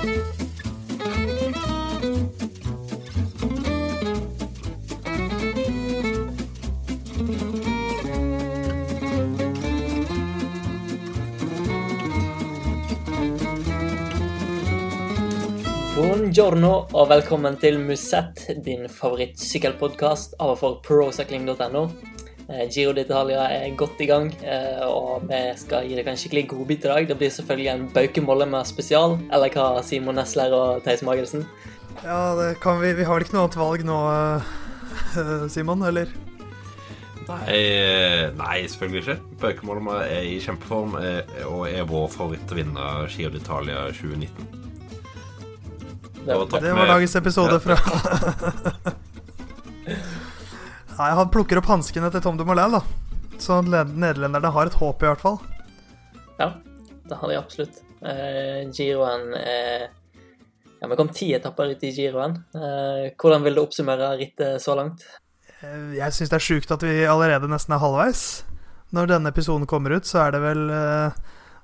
Buongiorno og velkommen til Musett, din favorittsykkelpodkast av og for procycling.no. Eh, Giro d'Italia er godt i gang, eh, og vi skal gi dere en skikkelig godbit i dag. Det blir selvfølgelig en baukemolle med spesial, eller hva, Simon Nesler og Theis Magelsen? Ja, det kan vi. Vi har vel ikke noe annet valg nå, eh, Simon, eller? Nei, nei, selvfølgelig ikke. Baukemolle er i kjempeform og er vår favoritt til å vinne Giro d'Italia 2019. Det var, det var dagens episode fra Nei, Han plukker opp hanskene til Tom de Moulin, da. Så nederlenderne har et håp, i hvert fall. Ja, det har de absolutt. Eh, Giroen eh, Ja, Vi kom ti etapper ut i Giroen. Eh, hvordan vil du oppsummere rittet så langt? Eh, jeg syns det er sjukt at vi allerede nesten er halvveis. Når denne episoden kommer ut, så er det vel eh,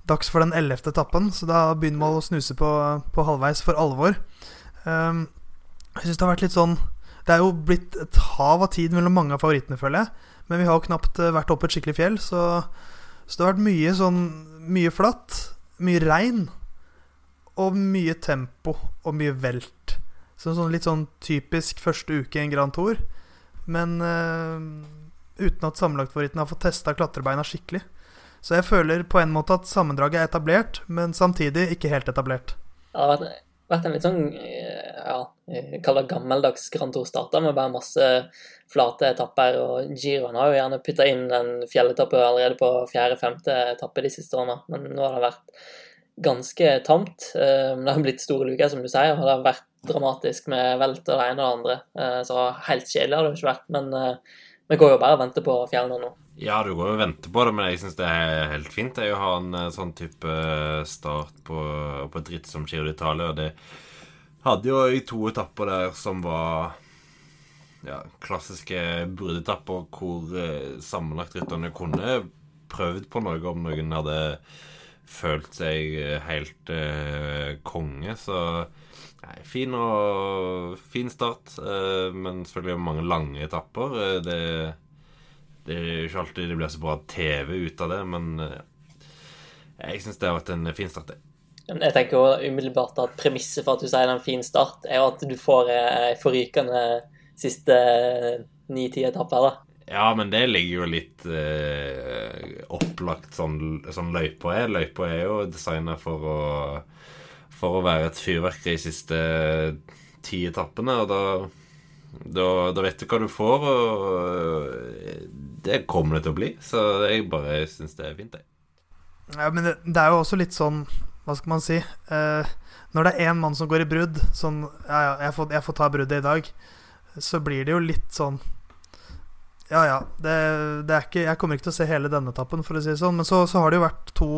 dags for den ellevte etappen, så da begynner man å snuse på, på halvveis for alvor. Um, jeg syns det har vært litt sånn Det er jo blitt et hav av tid mellom mange av favorittene, føler jeg. Men vi har jo knapt eh, vært oppe et skikkelig fjell, så, så det har vært mye sånn Mye flatt, mye regn, og mye tempo og mye velt. Så sånn litt sånn typisk første uke i en Grand Tour, men øh, uten at sammenlagtfavoritten har fått testa klatrebeina skikkelig. Så jeg føler på en måte at sammendraget er etablert, men samtidig ikke helt etablert. Har vært, en litt sånn eh, ja, kall det gammeldags Grand Tour starter med bare masse flate etapper. Og Giroen har jo gjerne putta inn den fjelletappen allerede på fjerde-femte etappe de siste årene. Men nå har det vært ganske tamt. Eh, det har blitt store luker, som du sier, og det har vært dramatisk med velt og det ene og det andre. Eh, så helt kjedelig har det jo ikke vært. Men vi går jo bare og venter på fjellene nå. Ja, du går og venter på det, men jeg syns det er helt fint jeg å ha en eh, sånn type eh, start på, på et ritt som Giro d'Italia. Det hadde jo i to etapper der som var ja, klassiske bruddetapper hvor sammenlagt rytterne kunne prøvd på noe om noen hadde følt seg eh, helt eh, konge. Så nei, fin, og, fin start, eh, men selvfølgelig mange lange etapper. det det er jo ikke alltid det blir så bra TV ut av det, men eh, jeg syns det har vært en fin start. Jeg tenker jo umiddelbart at Premisset for at du sier er en fin start, er jo at du får ei eh, forrykende siste eh, ni-ti etapper. da. Ja, men det ligger jo litt eh, opplagt sånn, sånn løypa er. Løypa er jo designa for å, for å være et fyrverkeri de siste ti etappene, og da da, da, vet du hva du får, og det kommer det til å bli. Så jeg bare syns det er fint, jeg. Ja, men det, det, er jo også litt sånn Hva skal man si? Eh, når det er én mann som går i brudd, sånn Ja, ja, jeg får, jeg får ta bruddet i dag. Så blir det jo litt sånn Ja, ja. Det, det, er ikke Jeg kommer ikke til å se hele denne etappen, for å si det sånn. Men så, så har det jo vært to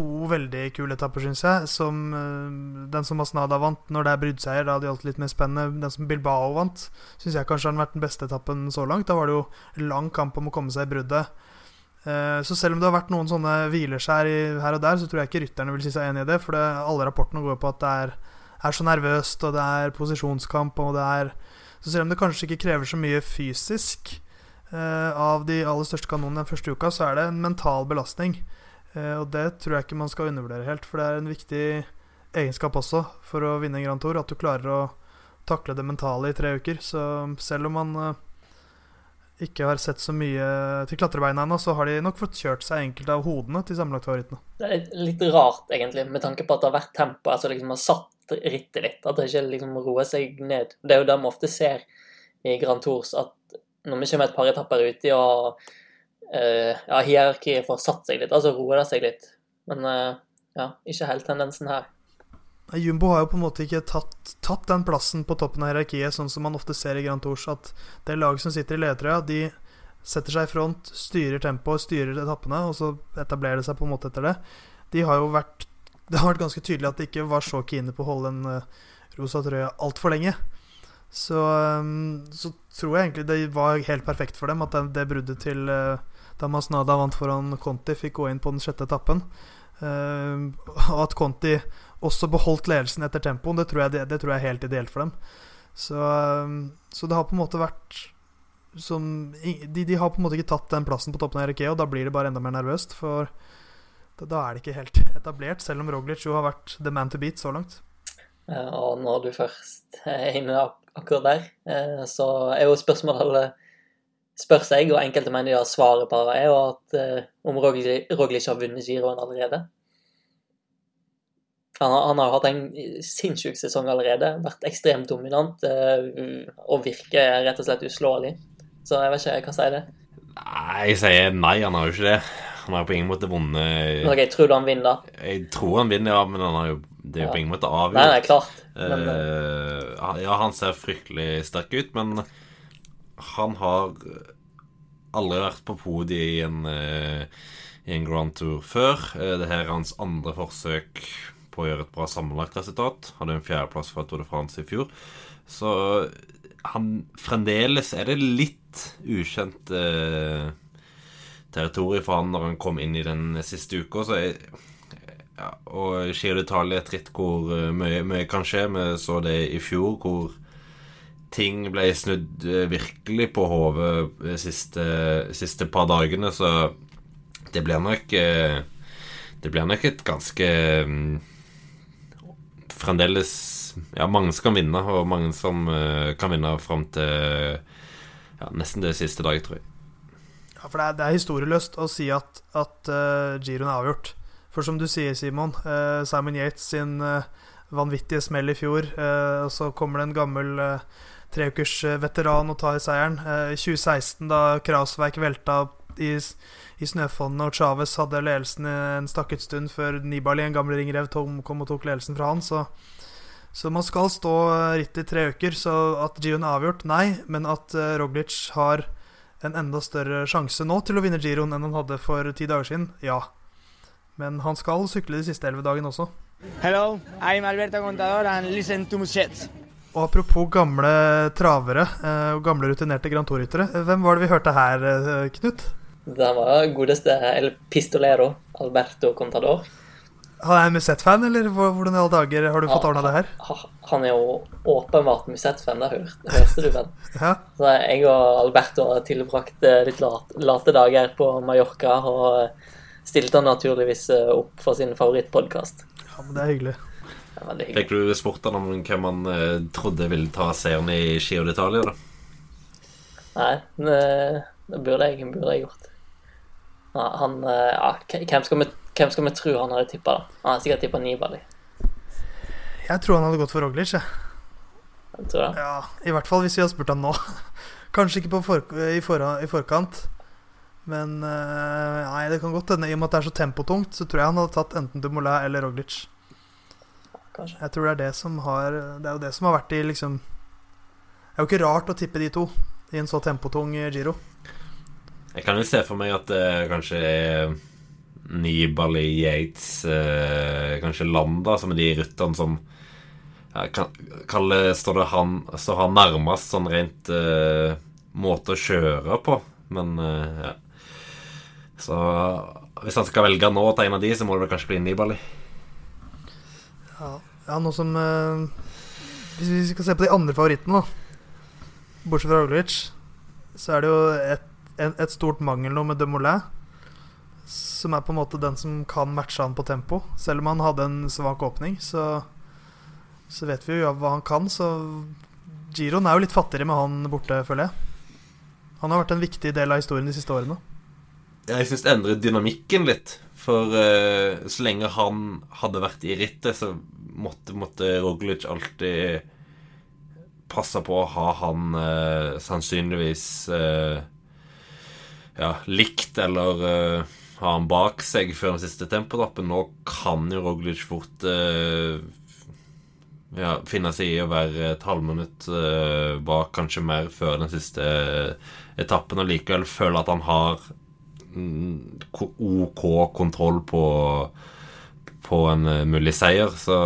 to veldig kule etapper, syns jeg. Som, uh, den som Masnada vant når det er bruddseier. Da hadde det alltid litt mer spennende. Den som Bilbao vant, syns jeg kanskje har vært den beste etappen så langt. Da var det jo lang kamp om å komme seg i bruddet. Uh, så selv om det har vært noen sånne hvileskjær her og der, så tror jeg ikke rytterne vil si seg enig i det. For det, alle rapportene går på at det er, er, så nervøst, og det er posisjonskamp, og det er Så selv om det kanskje ikke krever så mye fysisk uh, av de aller største kanonene den første uka, så er det en mental belastning. Eh, og det tror jeg ikke man skal undervurdere helt, for det er en viktig egenskap også for å vinne en Grand Tour. At du klarer å takle det mentale i tre uker. Så selv om man eh, ikke har sett så mye til klatrebeina ennå, så har de nok fått kjørt seg enkelte av hodene til sammenlagtfavorittene. Det er litt rart, egentlig, med tanke på at det har vært tempo. Altså liksom har satt rittet litt. At det ikke liksom roer seg ned. Det er jo det vi ofte ser i Grand Tours, at når vi kommer et par etapper uti og ja, hierarkiet får satt seg litt, altså roer det seg litt. Men uh, ja, ikke helt tendensen her. Jumbo har jo på en måte ikke tatt, tatt, den plassen på toppen av hierarkiet, sånn som man ofte ser i Grand Tours, at det laget som sitter i ledertrøya, de setter seg i front, styrer tempoet, styrer etappene, og så etablerer det seg på en måte etter det. De har jo vært Det har vært ganske tydelig at de ikke var så kine på å holde den uh, rosa trøya altfor lenge. Så, um, så, tror jeg egentlig det var helt perfekt for dem at det, det bruddet til uh, da Masnada vant foran Conti, fikk gå inn på den sjette etappen. Uh, og at Conti også beholdt ledelsen etter tempoen. Det tror jeg, det, det tror jeg er helt ideelt for dem. Så, um, så, det har på en måte vært som de, de, har på en måte ikke tatt den plassen på toppen av hierarkiet, og da blir det bare enda mer nervøst. For da, da er det ikke helt etablert, selv om Roglic jo har vært the man to beat så langt. Og når du først er inne akkurat der, eh, så er jo spørsmålet spør seg, og enkelte mener ja, svaret bare er at eh, om Roglic har vunnet giroen allerede. Han har, han har hatt en sinnssyk sesong allerede, vært ekstremt dominant eh, og virker rett og slett uslåelig. Så jeg vet ikke, hva sier det? Nei, jeg sier nei, han har jo ikke det. Han har på ingen måte vunnet Ok, Tror du han vinner, da? Jeg tror han vinner, ja, men han har jo, det er jo ja. på ingen måte avgjort. Nei, nei, klart. Men, uh, ja, han ser fryktelig sterk ut, men han har aldri vært på podiet i en, uh, i en Grand Tour før. Uh, det her er hans andre forsøk på å gjøre et bra sammenlagt resultat. Hadde en fjerdeplass fra Tour de France i fjor. Så han fremdeles er det litt ukjent eh, territorium for han når han kom inn i den siste uka. Så jeg, ja, og Giro d'Italia er et ritt hvor eh, mye, mye, kan skje. Vi så det i fjor, hvor ting ble snudd eh, virkelig på hodet de siste, siste, par dagene. Så det blir nok eh, Det blir nok et ganske mm, Fremdeles Ja, mange kan vinne, og mange som kan vinne fram til ja, nesten det siste daget, tror jeg. Ja, for det er, det er historieløst å si at, at uh, giroen er avgjort. For som du sier, Simon, uh, Simon Yates sin uh, vanvittige smell i fjor, og så kommer det en gammel treukers veteran og tar seieren. I 2016, da Krausverk velta i, i snøfonnene og Chávez hadde ledelsen en stakket stund før Nibali, en gammel ringrev, kom og tok ledelsen fra han, så så man skal stå ritt i tre uker. Så at Giroen er avgjort, nei. Men at Roglic har en enda større sjanse nå til å vinne giroen enn han hadde for ti dager siden? Ja. Men han skal sykle de siste elleve dagene også. Hello, I'm Alberto Contador and listen to Mushet. Og apropos gamle travere eh, og gamle rutinerte Grand Tour-ryttere. Hvem var det vi hørte her, eh, Knut? Det var godeste El Pistolero, Alberto Contador. Han er Musett-fan, eller hvordan i alle dager har du fått ordna det her? Han er jo åpenbart Musett-fan, det hørte du vel. ja. Så jeg og Alberto har tilbrakt eh, litt late dager på Mallorca, og stilte han naturligvis eh, opp for sin favorittpodkast. Ja, men det er hyggelig. Fikk du spurt han om hvem han eh, trodde ville ta seieren i Giro d'Italia, da? Nei, det, det burde jeg, burde jeg gjort. Han, ja, hvem skal vi hvem skal vi tro han hadde tippa, da? Han har sikkert tippa Nibali. Jeg tror han hadde gått for Roglic, jeg. jeg tror det. Ja, I hvert fall hvis vi hadde spurt han nå. Kanskje ikke for, i, for, i, forkant. Men uh, nei, det kan godt hende. I og med at det er så tempotungt, så tror jeg han hadde tatt enten Dumoulin eller Roglic. Kanskje. Jeg tror det er det som har Det er jo det som har vært i liksom Det er jo ikke rart å tippe de to i en så tempotung Giro. Jeg kan jo se for meg at det kanskje er Nibali, Yates, eh, kanskje Landa, som er de rytterne som ja, kan, kalle, står, det han, står han nærmest sånn rent eh, måte å kjøre på. Men eh, ja. Så hvis han skal velge nå å ta en av de, så må det vel kanskje bli Nibali. Ja, ja noe som eh, Hvis vi skal se på de andre favorittene, da, bortsett fra Roglic, så er det jo et, et stort mangel nå med Demoulin som er på en måte den som kan matche han på tempo. Selv om han hadde en svak åpning, så, så vet vi jo hva han kan. Så Giroen er jo litt fattigere med han borte, føler jeg. Han har vært en viktig del av historien de siste årene. Jeg syns det endrer dynamikken litt. For uh, så lenge han hadde vært i rittet, så måtte, måtte Roglic alltid passe på å ha han uh, sannsynligvis uh, ja, likt eller ha han bak seg før den siste tempotappen. Nå kan jo Roglic fort ja, finne seg i å være et halvminutt bak, kanskje mer, før den siste etappen, og likevel føle at han har OK kontroll på, på en mulig seier. Så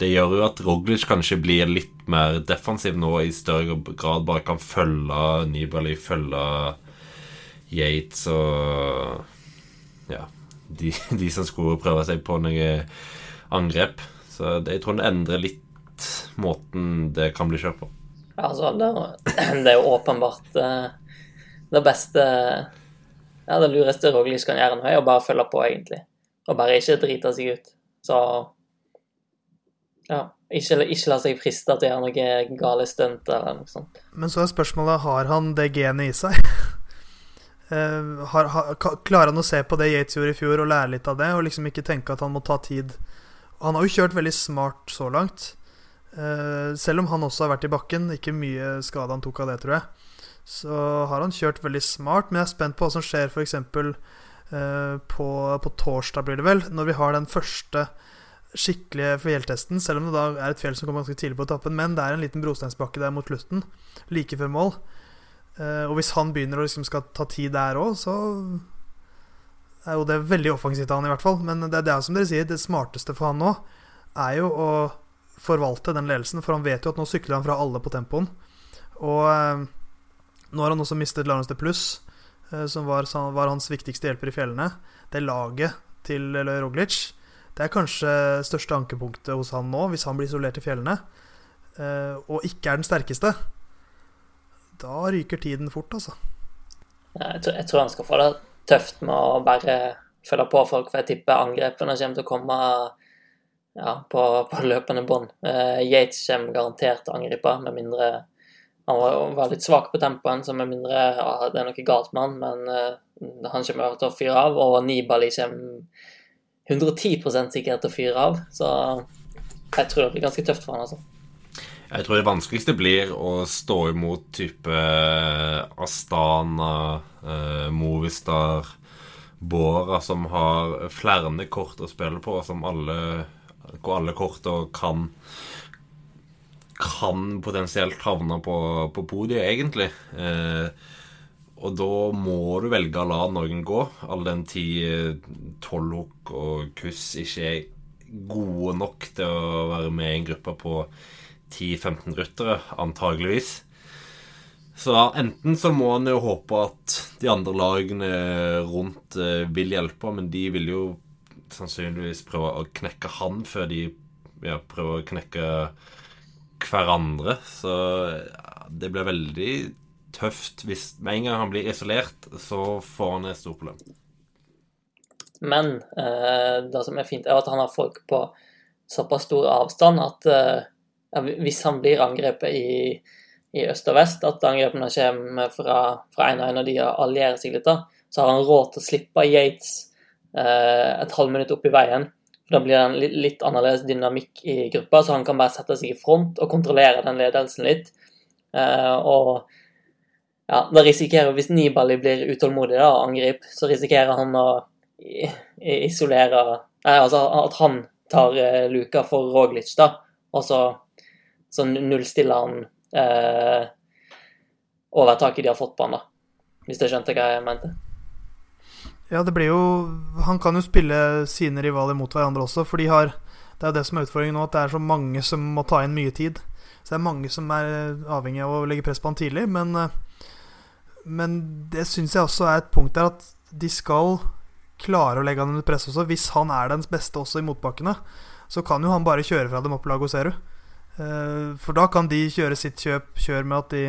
det gjør jo at Roglic kanskje blir litt mer defensiv nå, i større grad bare kan følge Nibali, følge Yates og ja, de, de, som skulle prøve seg på noe angrep. Så det, jeg tror det endrer litt måten det kan bli kjørt på. Altså, det, det er jo åpenbart eh, det beste Ja, det lureste Roglic kan gjøre nå, er å bare følge på, egentlig. Og bare ikke drite seg ut. Så ja, ikke, ikke la seg friste til å gjøre noe gale stunt eller noe sånt. Men så er spørsmålet har han det genet i seg. Uh, har, har, klarer han å se på det Yates gjorde i fjor, og lære litt av det, og liksom ikke tenke at han må ta tid? Han har jo kjørt veldig smart så langt. Uh, selv om han også har vært i bakken, ikke mye skade han tok av det, tror jeg, så har han kjørt veldig smart. Men jeg er spent på hva som skjer f.eks. Uh, på, på torsdag, blir det vel, når vi har den første skikkelige fjelltesten, selv om det da er et fjell som kommer ganske tidlig på etappen. Men det er en liten brosteinsbakke der mot slutten, like før mål. Uh, og hvis han begynner å liksom skal ta tid der òg, så er jo det veldig offensivt av han i hvert fall. Men det, det er som dere sier, det smarteste for han nå er jo å forvalte den ledelsen, for han vet jo at nå sykler han fra alle på tempoen. Og uh, nå har han også mistet Larens de Pluss, uh, som var, var, hans viktigste hjelper i fjellene. Det laget til Roglic det er kanskje største ankepunktet hos han nå, hvis han blir isolert i fjellene, eh, og ikke er den sterkeste. Da ryker tiden fort, altså. Jeg tror, jeg tror han skal få det tøft med å bare følge på folk, for jeg tipper angrepene kommer til å komme ja, på, på løpende bånd. Uh, Yates kommer garantert til å angripe, med mindre han var, litt svak på tempoen, så med mindre ja, det er noe galt med han, men uh, han kommer til å fyre av, og Nibali kommer 110% sikkert å fyre av. Så jeg tror det blir ganske tøft for han, altså. Jeg tror det vanskeligste blir å stå imot type eh, Astana, eh, Movistar, Bora, som har flere kort å spille på, som alle, hvor alle kortene kan kan potensielt havne på, på podiet, egentlig. Eh, og da må du velge å la noen gå, all den tid eh, og Kuss ikke er gode nok til å være med i en gruppe på 10-15 ryttere, antageligvis. Så enten så må han jo håpe at de andre lagene rundt eh, vil hjelpe, men de vil jo sannsynligvis prøve å knekke han før de ja, prøver å knekke hverandre. Så det blir veldig tøft hvis Med en gang han blir isolert, så får han et stort problem. Men eh, det som er fint, er at han har folk på såpass stor avstand at eh, hvis han blir angrepet i, i, øst og vest, at angrepene kommer fra, fra en og en, av de allierer seg litt, da, så har han råd til å slippe Yates eh, et halvminutt opp i veien. Da blir det en litt, annerledes dynamikk i gruppa, så han kan bare sette seg i front og kontrollere den ledelsen litt. Eh, og ja, da risikerer Hvis Nibali blir utålmodig da, og angriper, så risikerer han å isolere Nei, altså at han tar uh, luka for Roglic, da, og så, så nullstiller han eh, overtaket de har fått på han, da. Hvis du skjønte hva jeg mente? Ja, det blir jo Han kan jo spille sine rivaler mot hverandre også, for de har Det er jo det som er utfordringen nå, at det er så mange som må ta inn mye tid. Så det er mange som er avhengig av å legge press på han tidlig, men uh, men det syns jeg også er et punkt der at de skal klare å legge han under press også. Hvis han er den beste også i motbakkene, så kan jo han bare kjøre fra dem opp Lago Zero. Eh, for da kan de kjøre sitt kjøp kjør med at de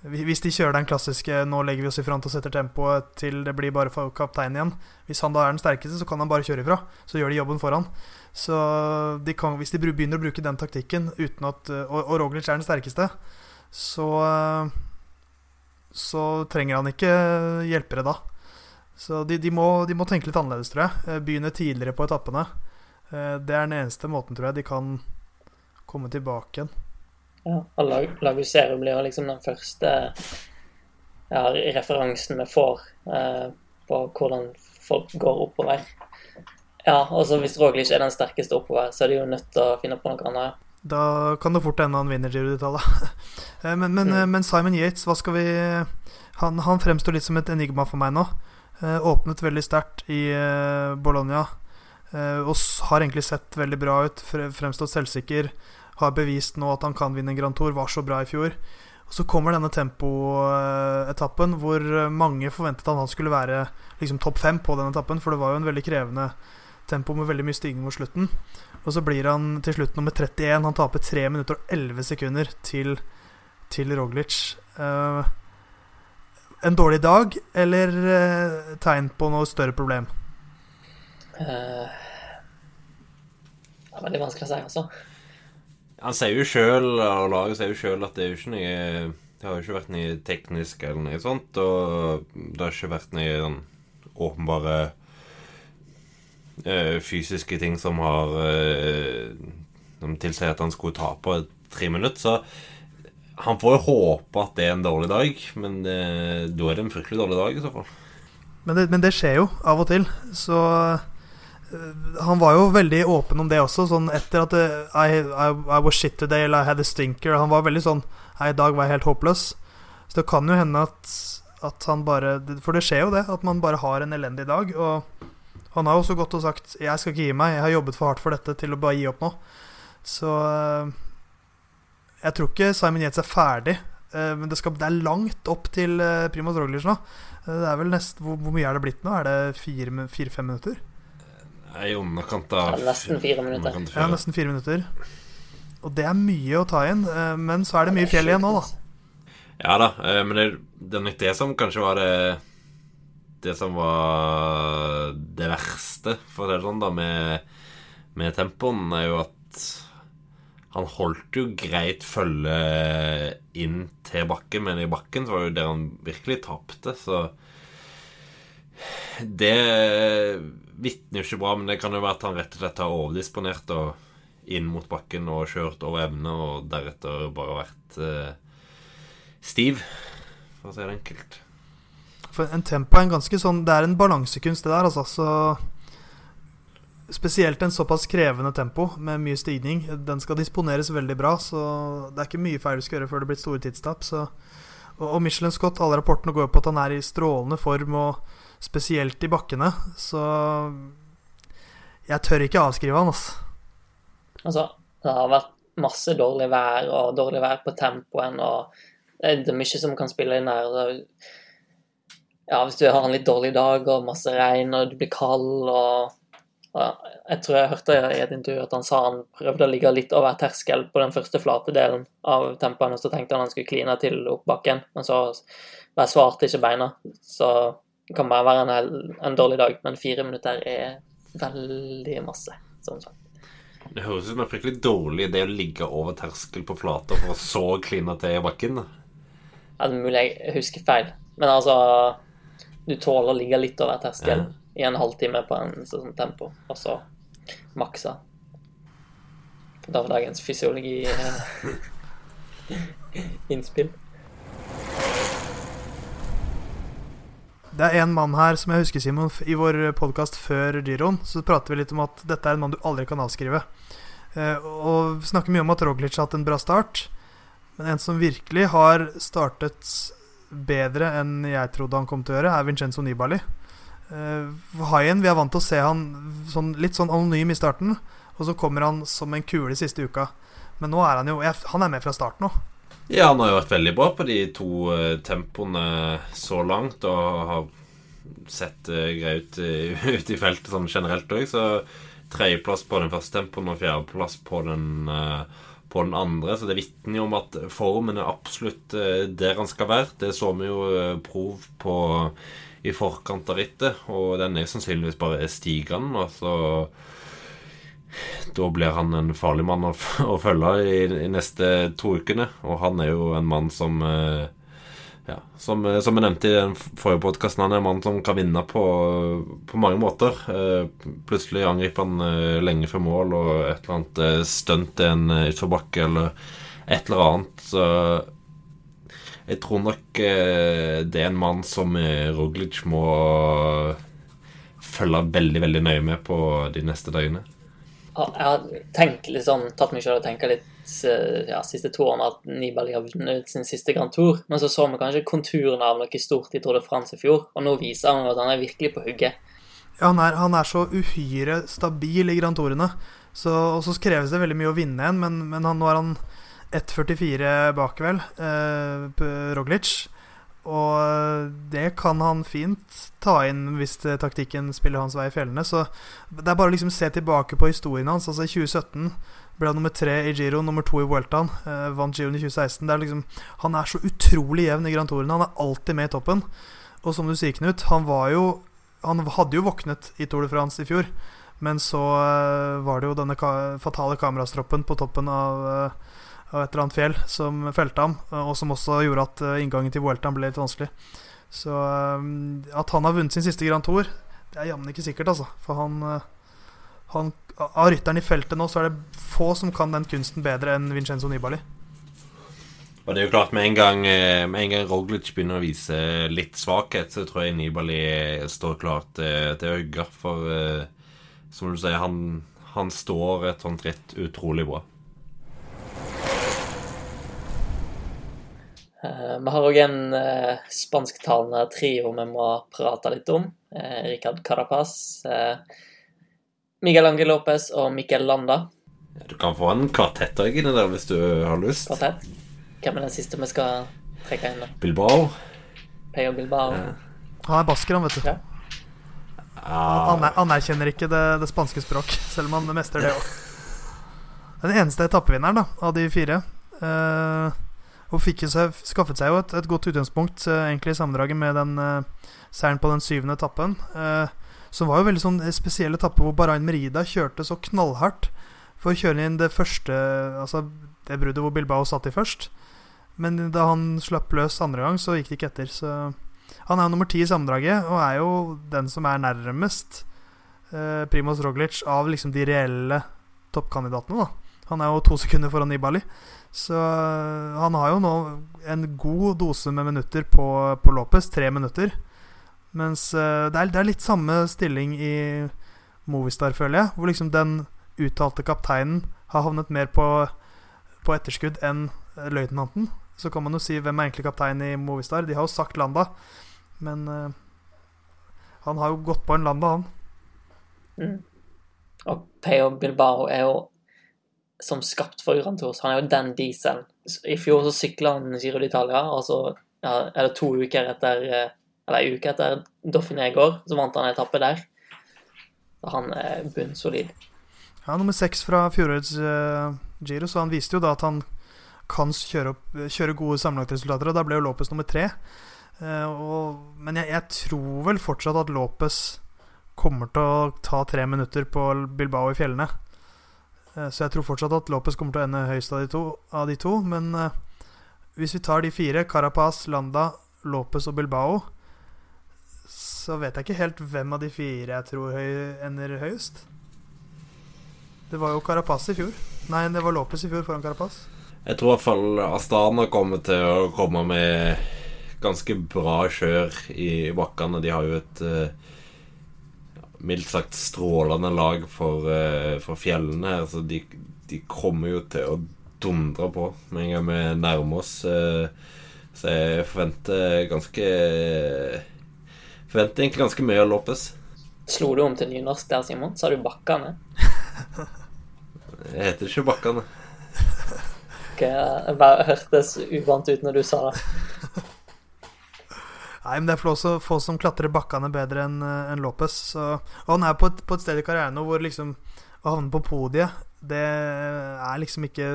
Hvis de kjører den klassiske 'nå legger vi oss i front og setter tempoet til det blir bare kaptein igjen' Hvis han da er den sterkeste, så kan han bare kjøre ifra. Så gjør de jobben foran. Så de kan, hvis de begynner å bruke den taktikken uten at Og, og Roglic er den sterkeste, så så trenger han ikke hjelpere da. Så de, de, må, de, må, tenke litt annerledes, tror jeg. Eh, begynne tidligere på etappene. Eh, det er den eneste måten, tror jeg, de kan komme tilbake igjen. Ja, Lagusero blir liksom den første ja, referansen vi får eh, på hvordan folk går oppover. Ja, altså Hvis Roglic er den sterkeste oppover, så er de jo nødt til å finne på noe annet. Da kan det fort hende han vinner Giro-detaljet. Eh, men, men, mm. men, Simon Yates, hva skal vi Han, han fremstår litt som et enigma for meg nå. Eh, åpnet veldig sterkt i eh, Bologna og har egentlig sett veldig bra ut. Fremstått selvsikker. Har bevist nå at han kan vinne Grand Tour. Var så bra i fjor. Og Så kommer denne tempoetappen hvor mange forventet at han skulle være liksom topp fem på den etappen, for det var jo en veldig krevende tempo med veldig mye stigning mot slutten. Og så blir han til slutt nummer 31. Han taper 3 minutter og 11 sekunder til, til Roglic. Uh, en dårlig dag eller uh, tegn på noe større problem? Uh, det er veldig vanskelig å si, altså. Han sier jo sjøl, og laget sier jo sjøl, at det er jo ikke noe Det har jo ikke vært noe teknisk eller noe sånt, og det har ikke vært noe sånn åpenbare uh, fysiske ting som har uh, Som tilsier at han skulle ta på tre minutter. Så han får jo håpe at det er en dårlig dag, men det, da er det en fryktelig dårlig dag i så fall. Men det, men det skjer jo av og til, så han var jo veldig åpen om det også. Sånn etter at I, I, I, was shit today, eller I had a stinker. Han var veldig sånn I dag var jeg helt håpløs. Så det kan jo hende at at han bare For det skjer jo det, at man bare har en elendig dag. Og han har jo også gått og sagt 'Jeg skal ikke gi meg. Jeg har jobbet for hardt for dette til å bare gi opp nå'. Så eh, jeg tror ikke Simon Yates er ferdig. Eh, men det, skal, det, er langt opp til eh, Primoz Roglic nå. Det er vel nest, hvor, hvor, mye er det blitt nå? Er det fire-fem minutter? I underkant av ja, Nesten fire minutter. Ja, nesten fire minutter. Og det er mye å ta inn. Men så er det mye fjell igjen nå, da. Ja da, eh, men det, det er nok det som kanskje var det Det som var det verste, for å si det sånn, da, med, med tempoen, er jo at han holdt jo greit følge inn til bakken, men i bakken så var det jo der han virkelig tapte, så Det vitner ikke bra, men det kan jo være at han rett og slett har overdisponert og inn mot bakken og kjørt over evne, og deretter bare vært eh, stiv, for å si det enkelt. For en tempo er en ganske sånn Det er en balansekunst, det der, altså. Så Spesielt en såpass krevende tempo med mye stigning. Den skal disponeres veldig bra, så det er ikke mye feil du skal gjøre før det blir store tidstap. Så, og Michelin Scott, alle rapportene går på at han er i strålende form, og spesielt i bakkene. Så jeg tør ikke avskrive han, altså. Altså, det har vært masse dårlig vær og dårlig vær på tempoen og det er mye som kan spille inn her. Ja, hvis du har en litt dårlig dag og masse regn og du blir kald og, Jeg tror jeg hørte i et intervju at han sa han prøvde å ligge litt over terskel på den første flate delen av tempoen, og så tenkte han han skulle kline til opp bakken, men så bare svarte ikke beina. Så det kan bare være en, en dårlig dag, men fire minutter er veldig masse, Sånn sagt. Det høres ut som en fryktelig dårlig idé å ligge over terskel på flata for å så kline til i bakken. Ja, det er mulig jeg husker feil, men altså Du tåler å ligge litt over terskel ja. i en halvtime på en sånn tempo, og så maksa. Det var dagens fysiologi-innspill. Det er en mann her som jeg husker, Simon, i vår podkast før Giron Så prater vi litt om at dette er en mann du aldri kan avskrive. Eh, og vi snakker mye om at Roglic har hatt en bra start. Men en som virkelig har startet bedre enn jeg trodde han kom til å gjøre, er Vincenzo Nibali. Uh, Haien, vi er vant til å se han sånn, litt sånn anonym i starten, og så kommer han som en kule siste uka. Men nå er han jo Han er med fra start nå. Ja, han har jo vært veldig bra på de to uh, tempoene så langt, og har sett uh, grei ut uh, ute i feltet sånn generelt òg. Så tredjeplass på den første tempoen og fjerdeplass på den på den andre. Så det vitner jo om at formen er absolutt eh, der han skal være. Det så vi jo eh, prov på i forkant av rittet, og den er sannsynligvis bare stigende. Og så da blir han en farlig mann å, å følge i, i, neste to ukene. Og han er jo en mann som eh, ja, som, eh, som, jeg nevnte i den forrige podkasten, han er en mann som kan vinne på, på mange måter. Eh, plutselig angriper han lenge før mål, og et eller annet stunt er en utforbakke, eller et eller annet. Så jeg tror nok det er en mann som Roglic må følge veldig, veldig nøye med på de neste døgnene. Jeg har tenkt litt sånn, tatt meg selv og tenkt litt Eh, ja, siste to årene at Nibali har vunnet sin siste Grand Tour. Men så så vi kanskje konturene av noe stort i Tour de France i fjor, og nå viser han at han er virkelig på hugget. Ja, han er, han er så uhyre stabil i Grand Tourene. Så, og så kreves det veldig mye å vinne en, men, men han, nå er han 1,44 bak, vel, eh, Roglic. Og det kan han fint ta inn hvis taktikken spiller hans vei i fjellene. Så det er bare å liksom se tilbake på historien hans. Altså I 2017 ble han nummer tre i Giro, nummer to i Vueltaen. Eh, vant Giroen i 2016. Det er liksom, han er så utrolig jevn i Grand Touren. Han er alltid med i toppen. Og som du sier, Knut, han var jo Han hadde jo våknet i Tour de France i fjor. Men så eh, var det jo denne ka fatale kamerastroppen på toppen av, uh, av, et eller annet fjell som felte ham, uh, og som også gjorde at inngangen til Vueltaen ble litt vanskelig. Så at han har vunnet sin siste Grand Tour, det er jammen ikke sikkert, altså. For han, han Av rytteren i feltet nå, så er det få som kan den kunsten bedre enn Vincenzo Nibali. Og det er jo klart, med en gang, med en gang Roglic begynner å vise litt svakhet, så tror jeg Nibali står klart til, å hugge. For som du sier, han, han står et sånt ritt utrolig bra. Vi har òg en uh, spansktalende trio vi må prate litt om. Ricard Carapaz, uh, Miguel Angel Lopez og Miquel Landa. Ja, du kan få en kvartett inni der hvis du har lyst. Kvartett? Hvem er den siste vi skal trekke inn? da? Bilbao. Peyo Bilbao. Han er basker, han, vet du. Ja. Han anerkjenner ikke det, det, spanske språk, selv om han mestrer det òg. Den eneste etappevinneren av de fire. Uh, og fikk seg, skaffet seg jo et, et godt utgangspunkt uh, egentlig i sammendraget med den uh, seieren på den syvende etappen. Uh, som var jo veldig sånn spesiell etappe hvor Barain Merida kjørte så knallhardt for å kjøre inn det første Altså det bruddet hvor Bilbao satt i først. Men da han slapp løs andre gang, så gikk det ikke etter. Så han er jo nummer ti i sammendraget, og er jo den som er nærmest eh, Primoz Roglic av liksom de reelle toppkandidatene. da Han er jo to sekunder foran Nibali. Så eh, han har jo nå en god dose med minutter på, på Lopez. Tre minutter. Mens eh, det, er, det, er, litt samme stilling i Movistar, føler jeg. Hvor liksom den uttalte kapteinen har havnet mer på, på etterskudd enn løytnanten. Så kan man jo si hvem er egentlig kaptein i Movistar. De har jo sagt Landa. Men uh, han har jo gått på en landa, han. Mm. Og Peo Bilbao er jo som skapt for Grand Tours. Han er jo den dieselen. I fjor så sykla han Giro d'Italia, og så ja, er det to uker etter eh, Eller ei uke etter Dauphiné går, så vant han en etappe der. Så han er bunnsolid. Ja, nummer seks fra fjorårets uh, Giro, så han viste jo da at han kan kjøre, opp, kjøre gode sammenlagtresultater, og da ble jo Lopez nummer tre. Uh, og, men jeg, jeg, tror vel fortsatt at Lopez kommer til å ta tre minutter på Bilbao i fjellene. Uh, så jeg tror fortsatt at Lopez kommer til å ende høyest av de to. Av de to men uh, hvis vi tar de fire, Carapaz, Landa, Lopez og Bilbao, så vet jeg ikke helt hvem av de fire jeg tror høy, ender høyest. Det var jo Carapaz i fjor. Nei, det var Lopez i fjor foran Carapaz. Jeg tror i hvert fall Astana kommer til å komme med ganske bra kjør i bakkene. De har jo et uh, mildt sagt strålende lag for, uh, for fjellene her, så de, de, kommer jo til å dundre på med en gang vi nærmer oss. Uh, så jeg forventer ganske Forventer egentlig ganske mye av Lopez. Slo du om til nynorsk der, Simon? Sa du Bakkane? jeg heter ikke Bakkane. Okay, jeg bare hørtes uvant ut når du sa det. Nei, men det er også få som klatrer bakkene bedre enn eh, en Lopez. Så, og han er på et, på et sted i karrieren nå hvor liksom å havne på podiet, det er liksom ikke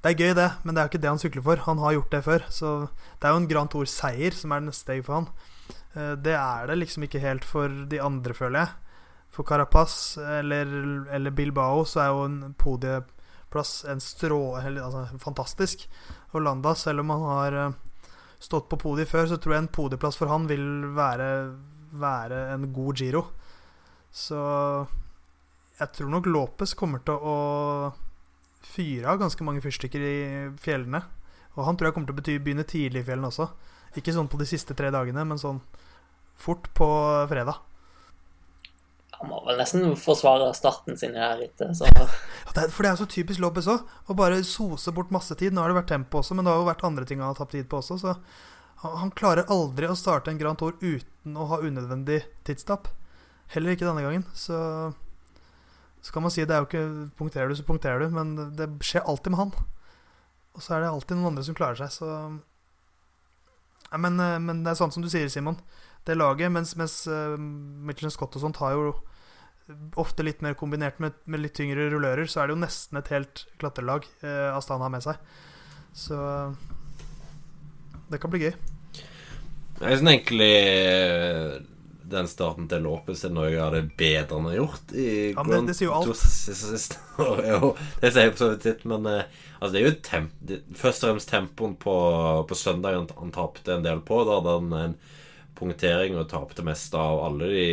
Det er gøy, det, men det er jo ikke det han sykler for. Han har gjort det før. Så det er jo en Grand Tour-seier som er neste steg for han. Eh, det er det liksom ikke helt for de andre, føler jeg. For Carapaz eller, eller Bilbao så er jo en podieplass en strå... Altså, fantastisk. Og Landa, selv om han har eh, stått på podiet før, så tror jeg en podieplass for han vil være, være en god giro. Så jeg tror nok Lopez kommer til å fyre av ganske mange fyrstikker i fjellene. Og han tror jeg kommer til å begynne tidlig i fjellene også. Ikke sånn på de siste tre dagene, men sånn fort på fredag. Han må vel nesten forsvare starten sin her det så rittet. for det er så typisk Lobbes òg. Å bare sose bort masse tid. Nå har det vært tempo også, men det har jo vært andre ting han har tapt tid på også. Så han klarer aldri å starte en Grand Tour uten å ha unødvendig tidstap. Heller ikke denne gangen. Så, så kan man si det er jo ikke Punkterer du, så punkterer du. Men det skjer alltid med han. Og så er det alltid noen andre som klarer seg. Så Ja, men, eh, men det er sånn som du sier, Simon. Det laget, mens, mens uh, Michelin Scott og sånt har jo ofte litt mer kombinert med, med, litt tyngre rullører, så er det jo nesten et helt klatrelag eh, Astana har med seg. Så det kan bli gøy. Jeg syns egentlig den starten til Lopez er noe av det bedre han har gjort. I ja, men det, det sier jo alt. jo, det sier for så vidt men uh, altså, det er jo temp, det, først og fremst tempoen på, på søndag han, han tapte en del på. Da hadde han en punktering og tapte mest av alle de,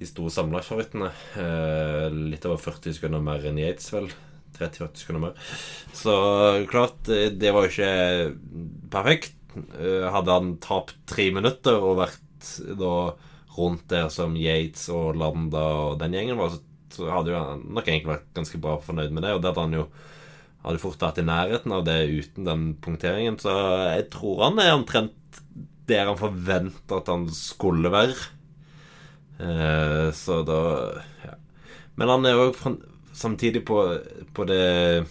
de store sammenlagtfavorittene. Eh, litt over 40 sekunder mer enn Yates, vel. 30-40 sekunder mer. Så klart, det var jo ikke perfekt. Eh, hadde han tapt tre minutter og vært da rundt der som Yates og Landa og den gjengen var, så, hadde jo han nok egentlig vært ganske bra fornøyd med det. Og det at han jo hadde fort vært i nærheten av det uten den punkteringen. Så jeg tror han er omtrent der han forventa at han skulle være. Eh, så da ja. Men han er jo samtidig på, på det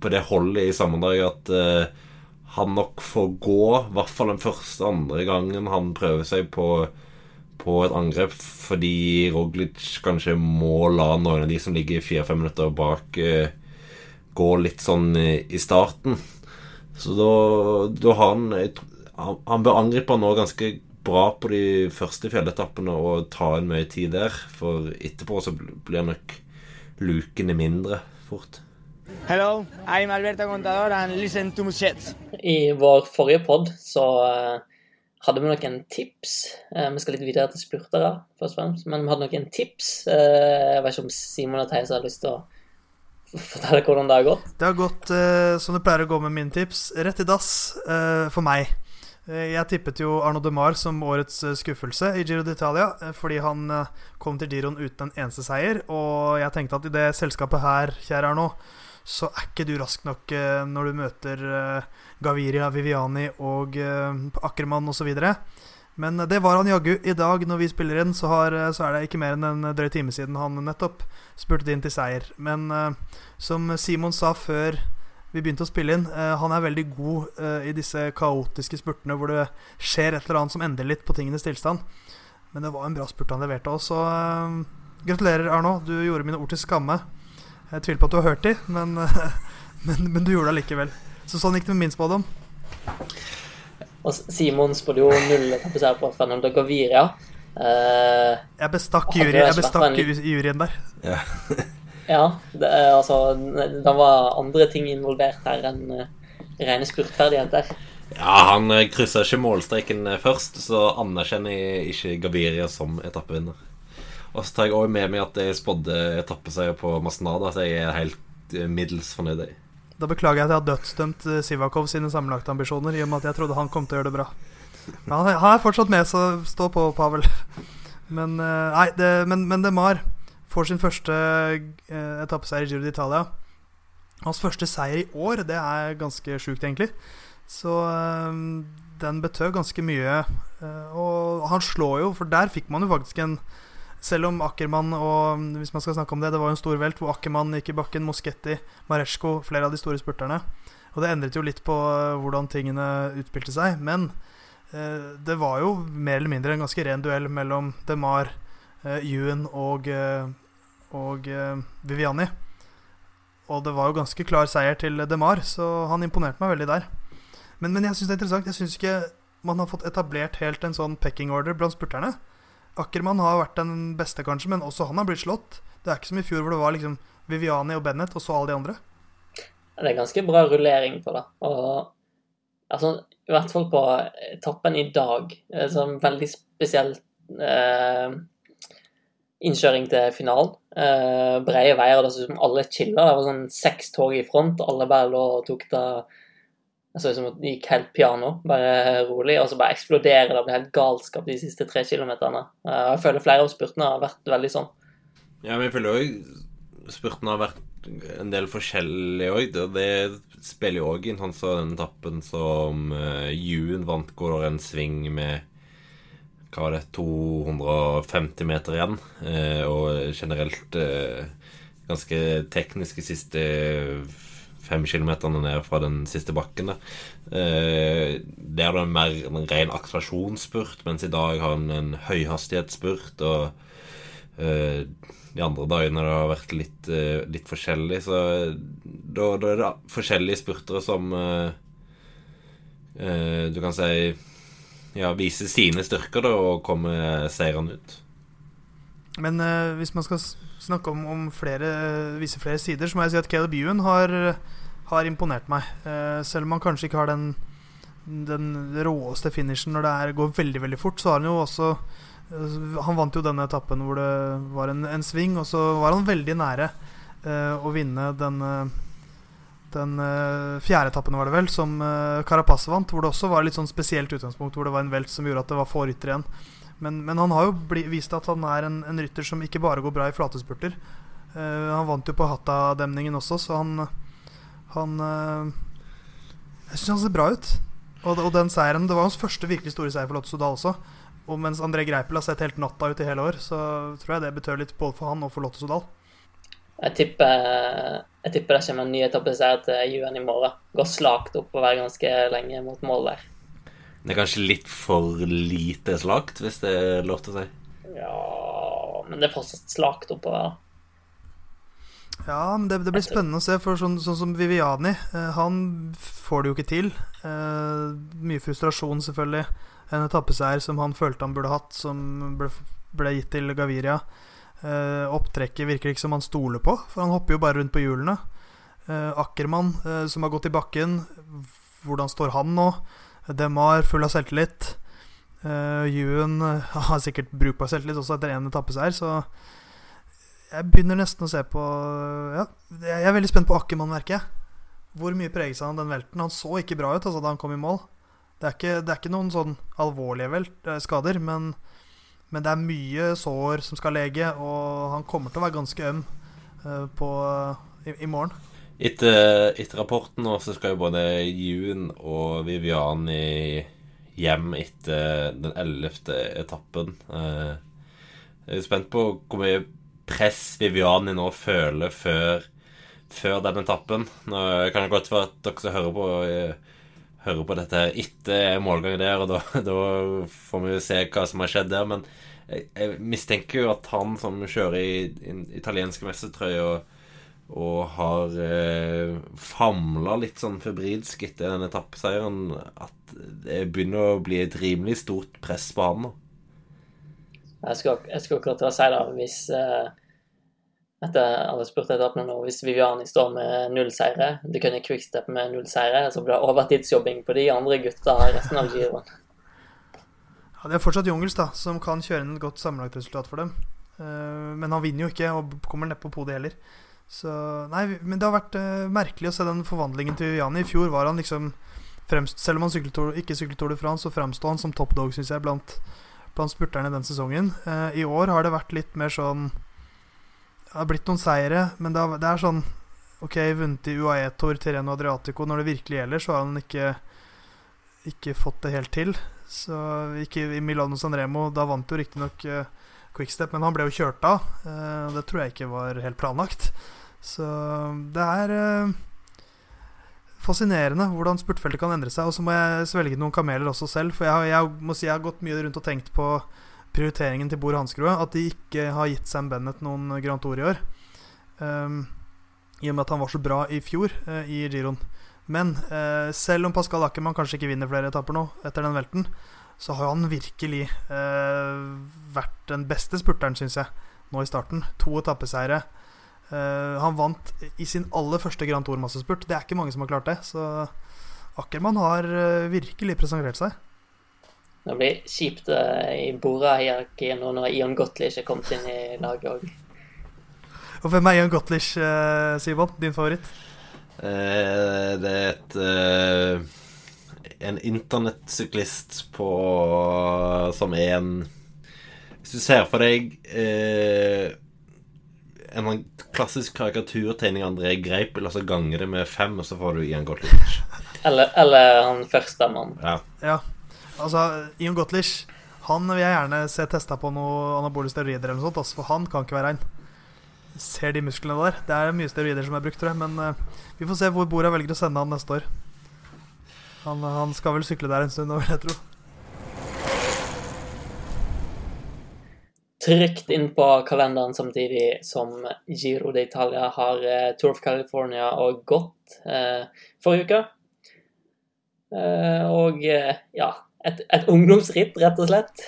På det holdet i sammendraget at eh, han nok får gå, i hvert fall den første andre gangen han prøver seg på, på et angrep, fordi Roglic kanskje må la noen av de som ligger fire-fem minutter bak, uh, gå litt sånn i starten. Så da, da har han Han bør angripe nå ganske bra på de første fjelletappene og ta en mye tid der, for etterpå så blir nok lukene mindre fort. Hello, I'm Alberto Contador and listen to shit. I vår forrige pod så uh, hadde vi noen tips. Uh, vi skal litt videre til spurtere, først og fremst. Men vi hadde noen tips. Uh, jeg vet ikke om Simon og Theis har lyst til å fortelle hvordan det har gått? Det har gått som det pleier å gå med mine tips. Rett i dass for meg. Jeg tippet jo Arno de Mar som årets skuffelse i Giro d'Italia, fordi han kom til Giroen uten en eneste seier. Og jeg tenkte at i det selskapet her, kjære Arno, så er ikke du rask nok når du møter Gaviria, Viviani og Ackermann osv. Men det var han jaggu. I dag når vi spiller inn, så, har, så, er det ikke mer enn en drøy time siden han nettopp spurte inn til seier. Men som Simon sa før vi begynte å spille inn, han er veldig god i disse kaotiske spurtene hvor det skjer et eller annet som endrer litt på tingenes tilstand. Men det var en bra spurt han leverte òg, så gratulerer, Arno. Du gjorde mine ord til skamme. Jeg tviler på at du har hørt de, men, men, men du gjorde det likevel. Så sånn gikk det med min spådom. Og Simon spådde jo null etappeseier på Fernando Gaviria. Uh, jeg bestakk, jury, jeg bestakk en... juryen der. Ja, ja det, altså Det var andre ting involvert her enn uh, rene spurtferdigheter. Ja, han uh, kryssa ikke målstreken først, så anerkjenner jeg ikke Gaviria som etappevinner. Og så tar jeg òg med meg at jeg spådde etappeseier på Masnada, så jeg er helt eh, middels fornøyd. Da beklager jeg at jeg har dødsdømt eh, Sivakov sine sammenlagte ambisjoner, i og med at jeg trodde han kom til å gjøre det bra. Men han er fortsatt med, så stå på, Pavel. Men, eh, nei, det, men, men DeMar får sin første etappeseier i Giro d'Italia. Hans første seier i år, det er ganske sjukt, egentlig. Så den betød ganske mye. og han slår jo, for der fikk man jo faktisk en selv om Ackermann og hvis man skal snakke om det, det var jo en stor velt hvor Ackermann gikk i bakken, Moschetti, Maresco, flere av de store spurterne. Og det endret jo litt på eh, hvordan tingene utspilte seg. Men eh, det var jo mer eller mindre en ganske ren duell mellom DeMar, eh, Ewan og, eh, og eh, Viviani. Og det var jo ganske klar seier til DeMar, så han imponerte meg veldig der. Men, men jeg syns det er interessant. Jeg syns ikke man har fått etablert helt en sånn pecking order blant spurterne. Ackermann har vært den beste, kanskje, men også han har blitt slått. Det er ikke som i fjor hvor det var liksom Viviani og Bennett, og så alle de andre. Det er ganske bra rullering på det. Og altså, i hvert fall på etappen i dag. Sånn veldig spesielt eh, innkjøring til finalen. Uh, breie veier, det så ut som alle chilla. Det var sånn seks tog i front. Alle bare lå og tok det det så ut som det gikk helt piano, bare rolig, og så bare eksploderer det. blir helt galskap de siste tre kilometerne. Uh, jeg føler flere av spurtene har vært veldig sånn. Ja, men jeg føler òg spurtene har vært en del forskjellige òg. Det spiller jo òg inn, sånn som den etappen som uh, Juen vant, går en sving med hva var det, 250 meter igjen. Uh, og generelt Ganske ganske tekniske siste fem kilometerne ned fra den siste bakken. Det Eh, der er det mer en ren akselerasjonsspurt, mens i dag har han en høyhastighetsspurt. Og eh, de andre dagene det har vært litt, eh, litt forskjellig. Så da, da, er det forskjellige spurtere som eh, eh, du kan si ja, vise sine styrker da, og komme seirende ut. Men uh, hvis man skal snakke om, om flere, vise flere sider, så må jeg si at Caleb Ewan har, har imponert meg. Uh, selv om han kanskje ikke har den, den råeste finishen når det er, går veldig veldig fort, så har han jo også uh, Han vant jo denne etappen hvor det var en, en sving, og så var han veldig nære å vinne den den uh, fjerde etappen, var det vel, som uh, Carapaz vant, hvor det også var litt sånn spesielt utgangspunkt, hvor det var en velt som gjorde at det var få ryttere igjen. Men, men, han har jo bli, vist at han er en, en, rytter som ikke bare går bra i flatespurter. Uh, han vant jo på Hatta-demningen også, så han Han Jeg syns han ser bra ut. Og, og, den seieren Det var hans første virkelig store seier for Lotto Sodal også. Og mens André Greipel har sett helt natta ut i hele år, så tror jeg det betød litt både for han og for Lotto Sodal. Jeg tipper, jeg tipper det kommer en ny etappeseier til UN i morgen. Går slakt oppover ganske lenge mot mål der. Det er kanskje litt for lite slakt, hvis det er lov til å si? Ja, men det er fortsatt slakt oppover. Ja, men det, det blir spennende å se. For sånn, sånn som Viviani, eh, han får det jo ikke til. Eh, mye frustrasjon, selvfølgelig. En etappeseier som han følte han burde hatt, som ble, ble gitt til Gaviria. Eh, opptrekket virker ikke som han stoler på, for han hopper jo bare rundt på hjulene. Uh, Ackermann, uh, som har gått i bakken, hvordan står han nå? Demar full av selvtillit. Uh, Ewan har sikkert brukbar selvtillit også etter én etappeseier, så jeg begynner nesten å se på Ja, jeg er veldig spent på Ackermann, merker jeg. Hvor mye preges han av den velten? Han så ikke bra ut altså, da han kom i mål. Det er ikke, det er ikke noen sånn alvorlige velt, skader, men, men, det er mye sår som skal lege, og han kommer til å være ganske øm uh, på, i, i morgen. Etter, etter, rapporten nå så skal jo både Jun og Viviani hjem etter den ellevte etappen. Eh, jeg er spent på hvor mye press Viviani nå føler før, før den etappen. Nå kan det godt være at dere som hører på, eh, hører på dette her etter målgangen der, og da, da, får vi jo se hva som har skjedd der. Men jeg, jeg mistenker jo at han som kjører i, i italienske mestertrøye og og har eh, famla litt sånn febrilsk etter den etappeseieren at det begynner å bli et rimelig stort press på han nå. Jeg skulle, jeg skulle akkurat si det hvis eh, etter alle spurte etappene nå, hvis Viviani står med null seire, det kunne Quickstep med null seire, så blir det overtidsjobbing på de andre gutta resten av giroen. Ja, det er fortsatt Jungels, da, som kan kjøre inn et godt sammenlagt resultat for dem. Uh, men han vinner jo ikke, og kommer neppe på podiet heller. Så, nei, men det har vært uh, merkelig å se den forvandlingen til Viviani. I fjor var han liksom fremst, Selv om han syklet, ikke syklet Tour de France, så framsto han som top dog, syns jeg, blant, blant spurterne den sesongen. Uh, I år har det vært litt mer sånn Det har blitt noen seire, men det, har, det er sånn Ok, vunnet i UAE-tår til Reno Adriatico. Når det virkelig gjelder, så har han ikke, ikke fått det helt til. Så ikke i Milano Sanremo. Da vant jo riktignok uh, Quickstep, men han ble jo kjørt av. Uh, det tror jeg ikke var helt planlagt. Så det er uh, fascinerende hvordan spurtfeltet kan endre seg. Og så må jeg svelge noen kameler også selv, for jeg, jeg, må si jeg har gått mye rundt og tenkt på prioriteringen til Bor Hansgrue. At de ikke har gitt Sam Bennett noen Grand Tour i år. Um, I og med at han var så bra i fjor uh, i Giroen. Men uh, selv om Pascal Ackermann kanskje ikke vinner flere etapper nå, etter den velten, så har han virkelig uh, vært den beste spurteren, syns jeg, nå i starten. To etappeseiere. Uh, han vant i sin aller første Grand Tour-massespurt. Det er ikke mange som har klart det. Så Ackermann har virkelig presentert seg. Det blir kjipt uh, i Bora-hierarkiet nå når Ion Gottlich er kommet inn i laget òg. Og hvem er Ion Gottlich, Simon? Din favoritt? det er et En internettsyklist på Som er en Hvis du ser for deg en sånn klassisk karikaturtegning av André Greipel, og så ganger det med fem, og så får du Ian Gottlich. eller, eller han første mann. Ja. ja. Altså, Ion Gottlich Han vil jeg gjerne se testa på noe anabole steroider eller noe sånt, altså, for han kan ikke være rein. ser de musklene der. Det er mye steroider som er brukt, tror jeg. Men uh, vi får se hvor Bora velger å sende han neste år. Han, han skal vel sykle der en stund, vil jeg tro. Trygt inn på kalenderen samtidig som Giro d'Italia har eh, Tour of California og gått eh, forrige uke. og ja, et, et ungdomsritt, rett og slett.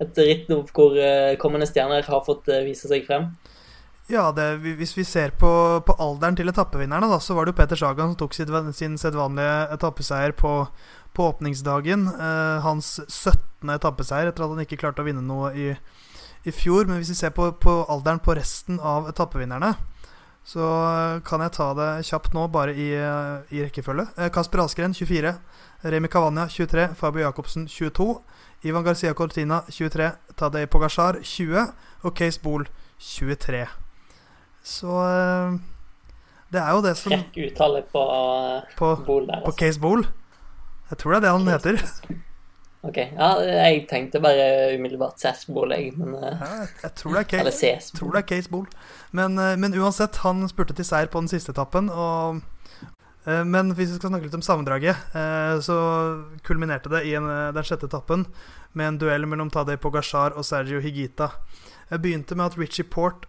Et ritt hvor kommende stjerner har fått vise seg frem. Ja, det, Hvis vi ser på, på alderen til etappevinnerne, da, så var det jo Peter Sagan som tok sin, sin sedvanlige etappeseier på, på åpningsdagen. Eh, hans 17. etappeseier etter at han ikke klarte å vinne noe i, i fjor. Men hvis vi ser på, på, alderen på resten av etappevinnerne, så kan jeg ta det kjapt nå, bare i, i rekkefølge. Eh, Kasper Askeren, 24. Remi Cavania 23. Fabio Jacobsen 22. Ivan Garcia Cortina 23. Tadej Pogasjar 20. Og Case Bool 23. Så eh, det er jo det som Frekk uttale på, på, Bool der, altså. på Case Bool. Jeg tror det er det han heter. Ok. Ja, jeg tenkte bare umiddelbart Cessbol, jeg, men eh, ja, jeg, tror det er Case, Eller Tror det er Case Bool. Men, eh, men, uansett, han spurte til seier på den siste etappen, og men hvis vi skal snakke litt om sammendraget, så kulminerte det i den sjette etappen med en duell mellom Tadej Pogasjar og Sergio Higita. Jeg begynte med at Richie Port,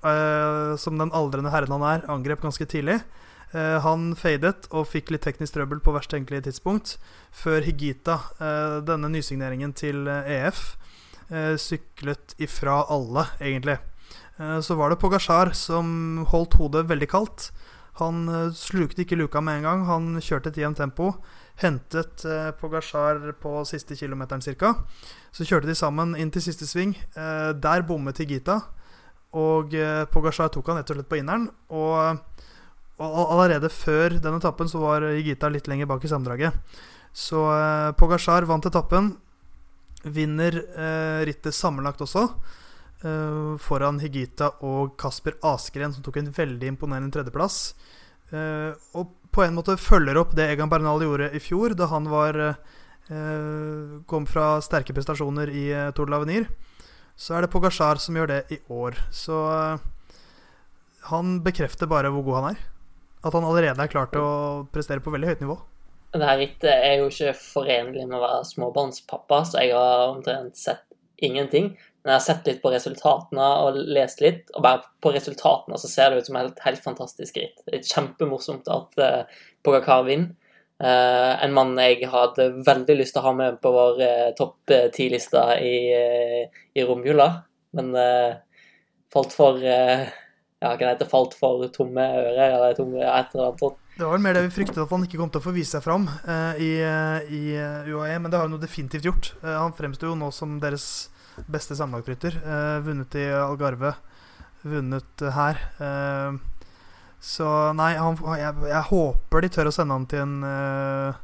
som den aldrende herren han er, angrep ganske tidlig. Han fadet og fikk litt teknisk trøbbel på verst tenkelige tidspunkt, før Higita, denne nysigneringen til EF, e syklet ifra alle, egentlig. så var det Pogasjar som holdt hodet veldig kaldt. Han slukte ikke luka med en gang. Han kjørte et jevnt tempo. Hentet eh, Pogasjar på siste kilometeren ca. Så kjørte de sammen inn til siste sving. Eh, der bommet Higita. Og eh, Pogasjar tok han rett og slett på inneren. Og, og, allerede før den etappen så var Higita litt lenger bak i sammendraget. Så eh, Pogasjar vant etappen. Vinner eh, rittet sammenlagt også. Eh, foran Higita og Kasper Askren, som tok en veldig imponerende tredjeplass. Uh, og på en måte følger opp det Egan Bernal gjorde i fjor, da han var uh, kom fra sterke prestasjoner i uh, Tour de l'Avenir. Så er det Pogasjar som gjør det i år. Så han bekrefter bare hvor god han er. At han allerede er klar til å prestere på veldig høyt nivå. Det her rittet er jo ikke forenlig med å være småbarnspappa, så jeg har omtrent sett ingenting. Men jeg har sett litt på resultatene og lest litt, og bare på resultatene så ser det ut som et helt fantastisk ritt. Det er kjempemorsomt at uh, Pogacar vinner. Uh, en mann jeg hadde veldig lyst til å ha med på vår uh, topp ti-lista i, uh, i romjula, men falt for ja, hva heter, falt for tomme ører eller tomme et eller annet. Det var vel mer det vi fryktet, at han ikke kom til å få vise seg fram i, i UAE, men det har han jo definitivt gjort. han fremstår jo nå som deres Beste sammenlagtrytter. Uh, vunnet i Algarve. Vunnet her. Uh, så nei, han, jeg, jeg, håper de tør å sende han til en uh,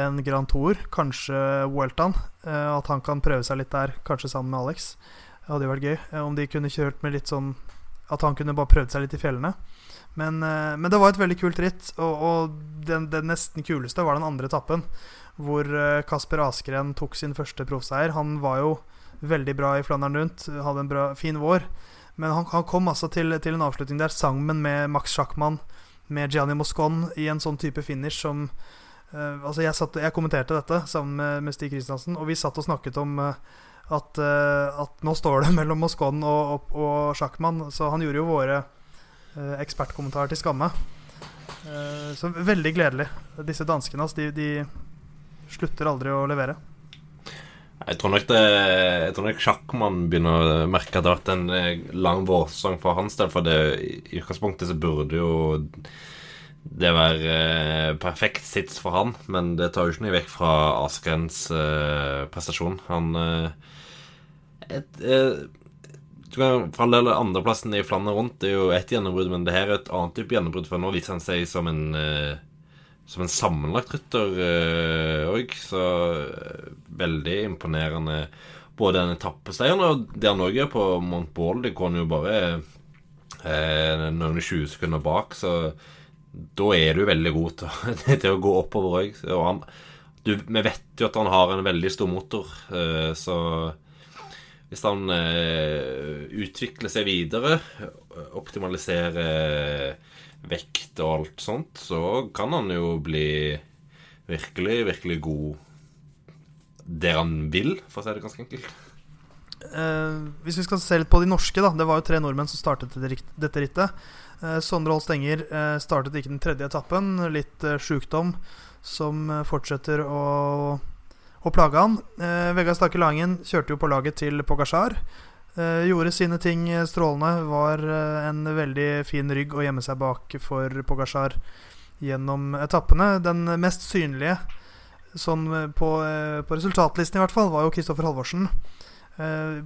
En Grand Tour, kanskje Welton. at han kan prøve seg litt der, kanskje sammen med Alex. Det hadde jo vært gøy. om de kunne kjørt med litt sånn At han kunne bare prøvd seg litt i fjellene. Men, men det var et veldig kult ritt, og, og den, den, nesten kuleste var den andre etappen hvor eh, Kasper Askren tok sin første proffseier. Han var jo veldig bra i Flandern rundt, hadde en bra, fin vår. Men han, han kom altså til, til, en avslutning der sammen med Max Schackmann, med Gianni Moscon, i en sånn type finish som uh, Altså, jeg, satt, jeg, kommenterte dette sammen med, med Stig Kristiansen, og vi satt og snakket om uh, at, uh, at, nå står det mellom Moscon og, og, og Schackmann, så han gjorde jo våre ekspertkommentarer til skamme. så veldig gledelig. Disse danskene, altså, de, de slutter aldri å levere. Jeg tror nok det Jeg tror nok sjakkmann begynner å merke at det har vært en eh, lang vårsesong for hans del. For det, i utgangspunktet så burde jo det være eh, perfekt sits for han. Men det tar jo ikke noe vekk fra Askrens eh, prestasjon. Han eh, et, eh, du For all del andreplassen i Flandern rundt er jo ett gjennombrudd, men det her er et annet type gjennombrudd. For nå viser han seg som en eh, som en sammenlagt rytter òg. Uh, så uh, veldig imponerende både den etappeseieren og det han òg gjør på Mont Ball. Det går jo bare uh, noen 20 sekunder bak, så da er du veldig god til, til å gå oppover òg. Vi vet jo at han har en veldig stor motor, så hvis han eh, utvikler seg videre, optimaliserer vekt og alt sånt, så kan han jo bli virkelig, virkelig god der han vil, for å si det ganske enkelt. Eh, hvis vi skal se litt på de norske, da. Det var jo tre nordmenn som startet dette rittet. Eh, Sondre Holst Enger eh, startet ikke den tredje etappen. Litt eh, sjukdom som eh, fortsetter å, å plage han. Eh, Vegard Stake Langen kjørte jo på laget til Pogasjar. Eh, gjorde sine ting strålende. Var en veldig fin rygg å gjemme seg bak for Pogasjar gjennom etappene. Den mest synlige sånn på, på resultatlisten i hvert fall var jo Kristoffer Halvorsen.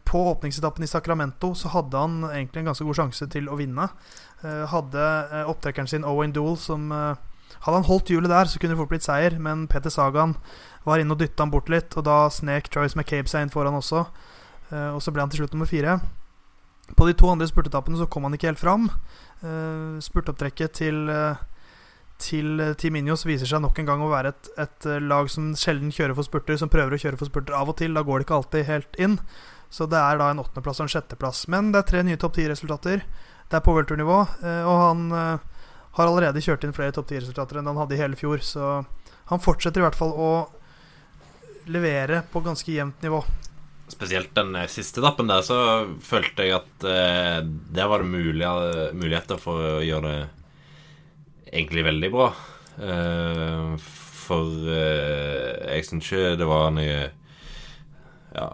På åpningsetappen i Sacramento så hadde han egentlig en ganske god sjanse til å vinne. Hadde opptrekkeren sin Owen Dool som hadde han holdt hjulet der, så kunne det fort blitt seier, men Peter Sagan var inne og dytta han bort litt, og da snek Choice McCabe seg inn foran også. Uh, og så ble han til slutt nummer fire. På de to andre spurtetappene så kom han ikke helt fram. Uh, spurtopptrekket til uh, til Team Injos viser seg nok en gang å være et, et, lag som sjelden kjører for spurter, som prøver å kjøre for spurter av og til. Da går det ikke alltid helt inn. Så det er da en åttendeplass og en sjetteplass. Men det er tre nye topp ti-resultater. Det er på worldturnivå, og han har allerede kjørt inn flere topp 10-resultater enn han hadde i hele fjor. Så han fortsetter i hvert fall å levere på ganske jevnt nivå. Spesielt den eh, siste etappen der, så følte jeg at eh, der var det mulige, muligheter for å gjøre det egentlig veldig bra. Eh, for eh, jeg syns ikke det var noe ja,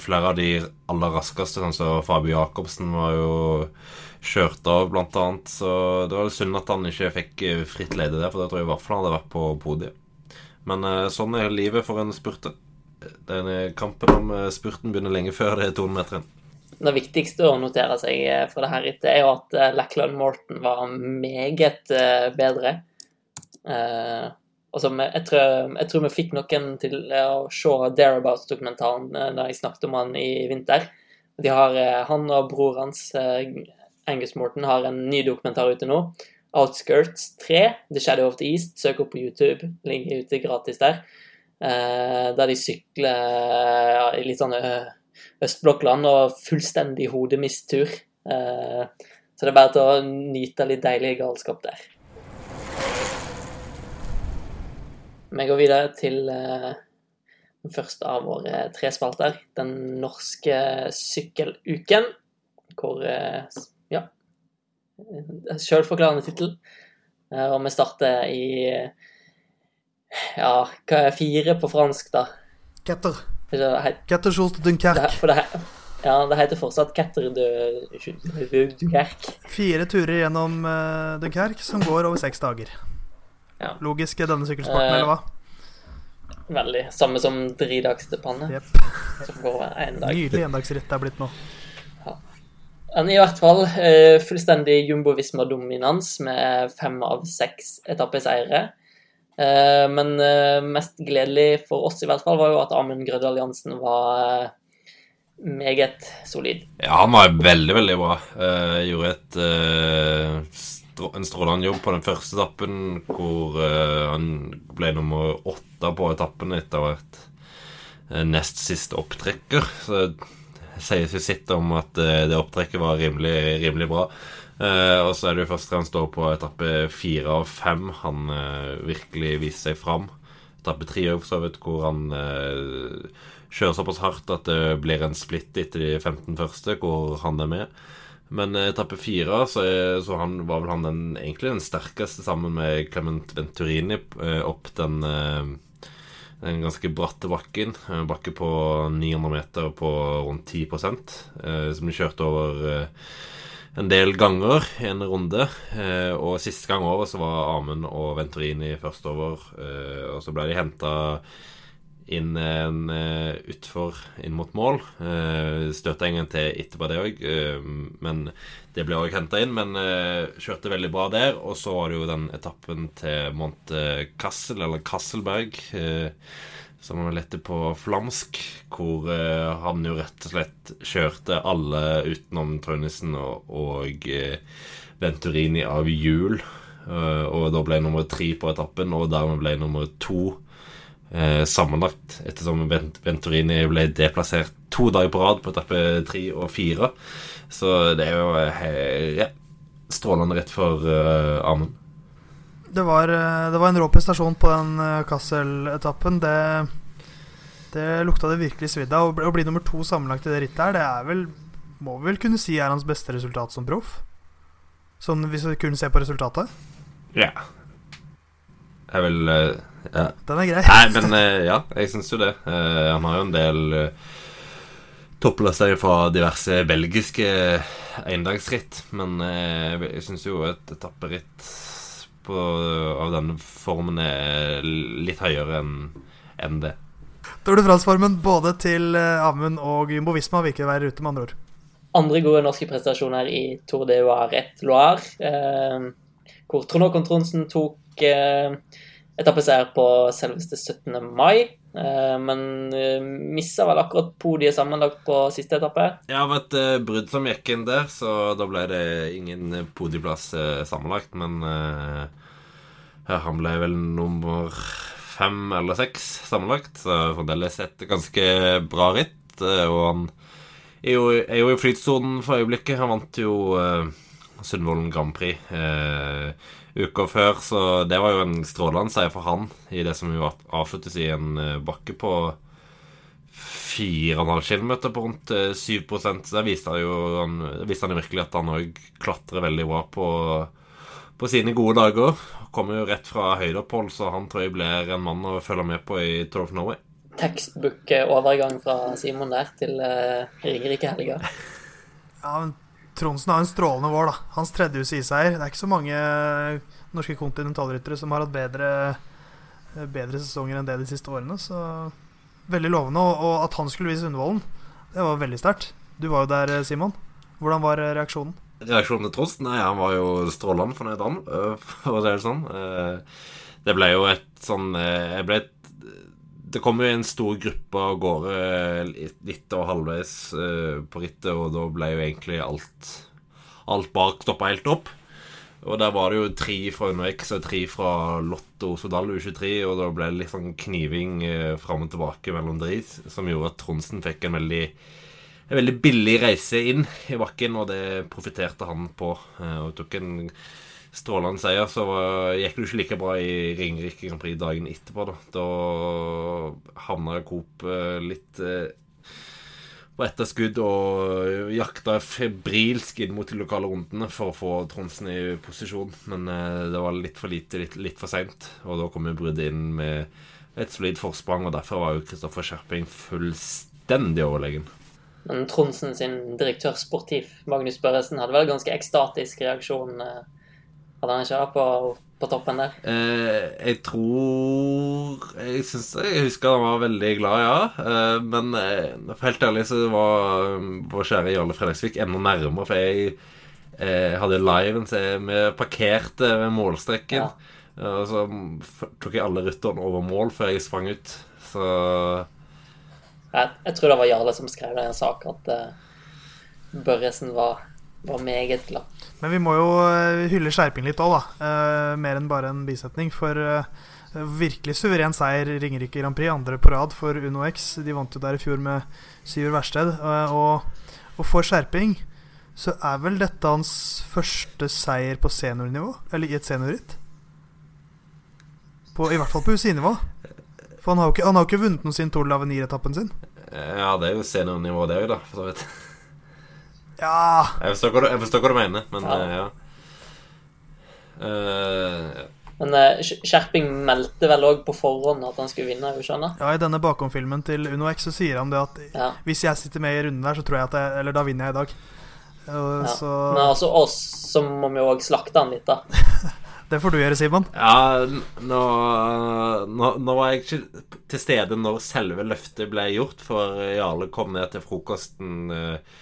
Flere av de aller raskeste, sånn som Fabio Jacobsen, var jo kjørt av, blant annet. Så det var synd at han ikke fikk eh, fritt leide der, for da tror jeg i hvert fall han hadde vært på podiet. Men eh, sånn er livet for en spurter. Denne kampen om eh, spurten begynner lenge før det er 200-meteren. Det viktigste å notere seg fra det her etter, er jo at Lackland Morton var meget bedre. Altså, jeg, tror, jeg, tror, vi fikk noen til å se Dareabouts-dokumentaren da jeg snakket om han i vinter. Har, han og bror hans Angus Morton har en ny dokumentar ute nå. Outskirts 3, The Shadow of the East. Søk opp på YouTube, ligger ute gratis der. Eh, der de sykler ja, i litt sånn eh, østblokkland og fullstendig hodemistur. Eh, så det er bare til å nyte litt deilig galskap der. Vi går videre til eh, den første av våre tre spalter, den norske sykkeluken. Hvor eh, ja. Sjølforklarende tittel. Eh, og vi starter i Ja, hva er fire på fransk, da? Ketter. Ketter Schulte Dunkerque. Det, det, ja, det heter fortsatt Ketter Dunkerque. Fire turer gjennom uh, Dunkerque som går over seks dager. Ja. Logisk er denne sykkelsporten, uh, eller hva? Veldig. Samme som Dridags til panne. Yep. Som går en dag. Nydelig endagsritt det er blitt nå. Men i hvert fall eh, fullstendig jumbo-visma-dominans med fem av seks etappeseiere. Eh, men eh, mest gledelig for oss i hvert fall var jo at Amund Grødal Jansen var meget solid. Ja, han var veldig, veldig bra. gjorde et, en strålende jobb på den første etappen, hvor han ble nummer åtte på etappen etter å ha vært nest siste opptrekker. Så det sies jo sitt om at eh, det opptrekket var rimelig, rimelig bra. Uh, og så er det jo først og fremst på etappe fire av fem han uh, virkelig viser seg fram. Etappe tre òg, for så vidt, hvor han uh, kjører såpass hardt at det blir en splitt etter de 15 første, hvor han er med. Men etappe fire så, så han, var vel han den, egentlig den sterkeste sammen med Clement Venturini opp den den ganske bratte bakken. En bakke på 900 meter på rundt 10 eh, som de kjørte over en del ganger i en runde. Eh, og siste gang over så var Amund og Venturini først over. Eh, og så ble de henta inn en uh, utfor inn mot mål. Uh, Støta en gang til etterpå det òg, uh, men det ble òg henta inn. Men kjørte veldig bra der. Og så var det jo den etappen til Monte Kassel, eller Kasselberg, som han lette på flamsk, hvor han jo rett og slett kjørte alle utenom Trønnesen og, og Venturini av hjul. og da ble nummer tre på etappen, og dermed ble nummer to eh, sammenlagt, ettersom Venturini ble deplassert to dager på rad på etappe tre og fire. Så det er jo eh, ja, strålende rett for uh, Amund. Det var, det var, en rå prestasjon på den Kassel-etappen. Det, det, lukta det virkelig svidd av. Å bli nummer to sammenlagt i det rittet her, det er vel Må vi vel kunne si er hans beste resultat som proff? Sånn hvis vi kunne se på resultatet? Ja. Jeg vil uh, ja. Den er grei. Nei, men ja, jeg syns jo det. Han har jo en del topplasseringer fra diverse belgiske eiendagsritt, Men jeg syns jo et etapperitt av denne formen er litt høyere enn en det. Tour de France-formen både til Amund og Jumbo Visma virker å være ute, med andre ord. Andre gode norske prestasjoner i Tour de Loire eh, hvor Trond Håkon Tronsen tok etappeseier på selveste 17. mai. Eh, men eh, missa vel akkurat podiet sammenlagt på siste etappe. Ja, det var et brudd som gikk inn der, så da ble det ingen podieplass uh, sammenlagt. Men han ble vel nummer fem eller seks sammenlagt, så fremdeles et ganske bra ritt. og han er jo, er jo i flytsonen for øyeblikket. Han vant jo Sundvolden Grand Prix. Uka før, så det var jo en strålende seier for han i det som jo avsluttes i en eh, bakke på 4,5 km på rundt 7 eh, Så der viste han jo han, viste han virkelig at han òg klatrer veldig bra på, på sine gode dager. Kommer jo rett fra høydeopphold, så han tror jeg blir en mann å følge med på i Tour of Norway. Tekstbook-overgang fra Simon der til uh, Ringerike-helga. Ja, men Tronsen har en strålende vår, da. Hans tredje UCI-seier. Det er ikke så mange norske kontinentalryttere som har hatt bedre, bedre sesonger enn det de siste årene. Så veldig lovende. Og at han skulle vise Sundvolden, det var veldig sterkt. Du var jo der, Simon. Hvordan var reaksjonen? Reaksjonen til Tronsen? Nei, han var jo strålende fornøyd, han. For å si det sånn. Eh, det ble jo et sånn eh, Jeg ble det kom jo en stor gruppe av gårde litt og halvveis uh, på rittet, og da ble jo egentlig alt Alt bak stoppa helt opp. Og der var det jo tre fra UnoX og tre fra Lotto Sodal U23, og da ble det litt sånn kniving uh, fram og tilbake mellom dris, som gjorde at Tronsen fikk en veldig en veldig billig reise inn i bakken, og det profitterte han på. Og tok en strålende seier, så gikk det jo ikke like bra i Ringerike Grand Prix dagen etterpå. Da, da havna Coop eh, litt eh, på etterskudd og jakta febrilsk inn mot de lokale rundene for å få Tronsen i posisjon. Men eh, det var litt for lite, litt, litt for seint, og da kom jo bruddet inn med et solid forsprang, og derfor var jo Kristoffer Skjerping fullstendig overlegen. Men Tronsen sin direktør sportiv, Magnus Børresen, hadde vel ganske ekstatisk reaksjon hadde han ikke det på, på toppen der? Eh, jeg tror Jeg syns jeg husker han var veldig glad, ja. Eh, men eh, for helt ærlig så var vår kjære Jarle Fredriksvik enda nærmere. For jeg eh, hadde liven, så vi parkerte ved målstreken. Ja. Og så tok jeg alle rytterne over mål før jeg sprang ut. Så jeg, jeg tror det var Jarle som skrev det i en sak, at Børresen var var meget glad. Men vi må jo eh, hylle Skjerping litt òg, da. Eh, mer enn bare en bisetning. For eh, virkelig suveren seier Ringerike Grand Prix, andre på rad for Uno X. De vant jo der i fjor med Syver Versted. Eh, og, og, for Skjerping så er vel dette hans første seier på seniornivå? Eller i et seniorritt? I hvert fall på UCI-nivå. For han har jo ikke, han har ikke vunnet noe siden Tour Lavenir-etappen sin. Ja, det er jo seniornivå, det òg, da, for så vidt. Ja Jeg forstår hva du, forstår hva du mener, men ja. Uh, ja. Uh, men uh, Skjerping meldte vel òg på forhånd at han skulle vinne? skjønner? Ja, i denne bakomfilmen til Uno X så sier han det at ja. hvis jeg sitter med i runden der, så tror jeg at jeg Eller da vinner jeg i dag. Uh, ja. så... Men altså oss, så må vi òg slakte han litt, da. det får du gjøre, Simon. Ja, nå, nå, nå, var jeg ikke til stede når selve løftet ble gjort, for Jarle kom ned til frokosten uh,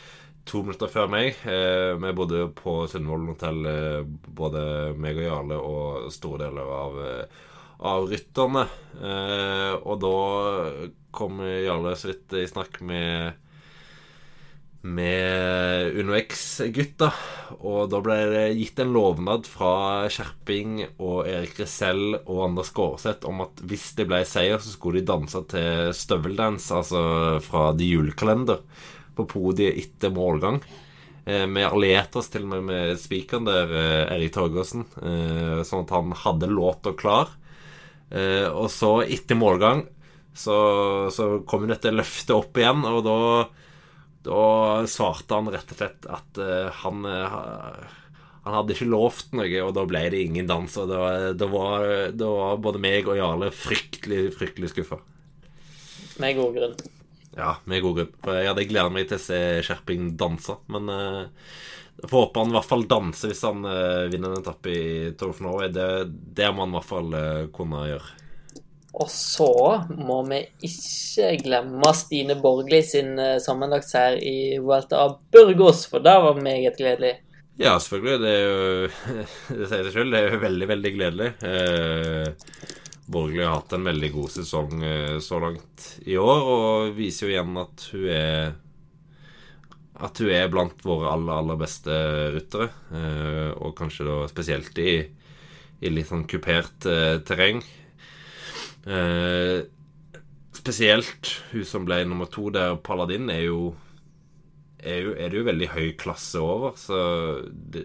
to minutter før meg. Eh, vi bodde på Sundvolden hotell, eh, både meg og Jarle og store deler av, eh, av rytterne. Og da kom Jarle så vidt i snakk med med UnoX-gutta. Og da ble det gitt en lovnad fra Skjerping og Erik Resell og Anders Gårdseth om at hvis det ble seier, så skulle de danse til støveldans, altså fra The Julekalender, på podiet etter målgang. Eh, vi allierte oss til og med med spikeren der, eh, Erik Torgersen, eh, sånn at han hadde låta klar. Og så, etter målgang, så, så kom dette løftet opp igjen, og da da svarte han rett og slett at han Han hadde ikke lovt noe, og da ble det ingen dans. Og da, var, var, både meg og Jarle fryktelig, fryktelig skuffa. Med god grunn. Ja, med god grunn. For jeg hadde gleda meg til å se Skjerping danse. Men uh, jeg får håpe han i hvert fall danser hvis han uh, vinner en etappe i Tour of Norway. Det, det må han i hvert fall uh, kunne gjøre. Og så må vi ikke glemme Stine Borgli sin sammenlagtseier i Vuelta av Burgos, for det var meget gledelig. Ja, selvfølgelig. Det er jo Det sier seg selv. Det er jo veldig, veldig gledelig. Eh, Borgli har hatt en veldig god sesong eh, så langt i år, og viser jo igjen at hun er At hun er blant våre aller, aller beste ryttere. Eh, og kanskje da spesielt i, i litt sånn kupert eh, terreng. Spesielt hun som ble nummer to der, Paladin, er jo er, jo, er det jo veldig høy klasse over. Så det,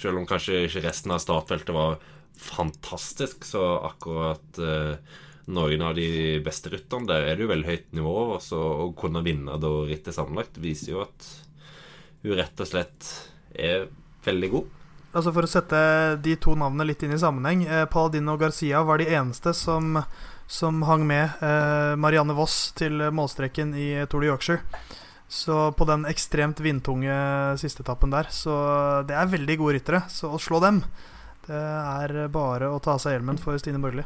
selv om kanskje ikke resten av startfeltet var fantastisk, så akkurat eh, noen av de beste rytterne der er det jo veldig høyt nivå og Så å kunne vinne da rittet sammenlagt viser jo at hun rett og slett er veldig god. Altså For å sette de to navnene litt inn i sammenheng. Eh, Paladino Garcia var de eneste som, som hang med eh, Marianne Voss til målstreken i Tour de Yorkshire. Så på den ekstremt vindtunge sisteetappen der. Så det er veldig gode ryttere. Så å slå dem, det er bare å ta av seg hjelmen for Stine Borgli.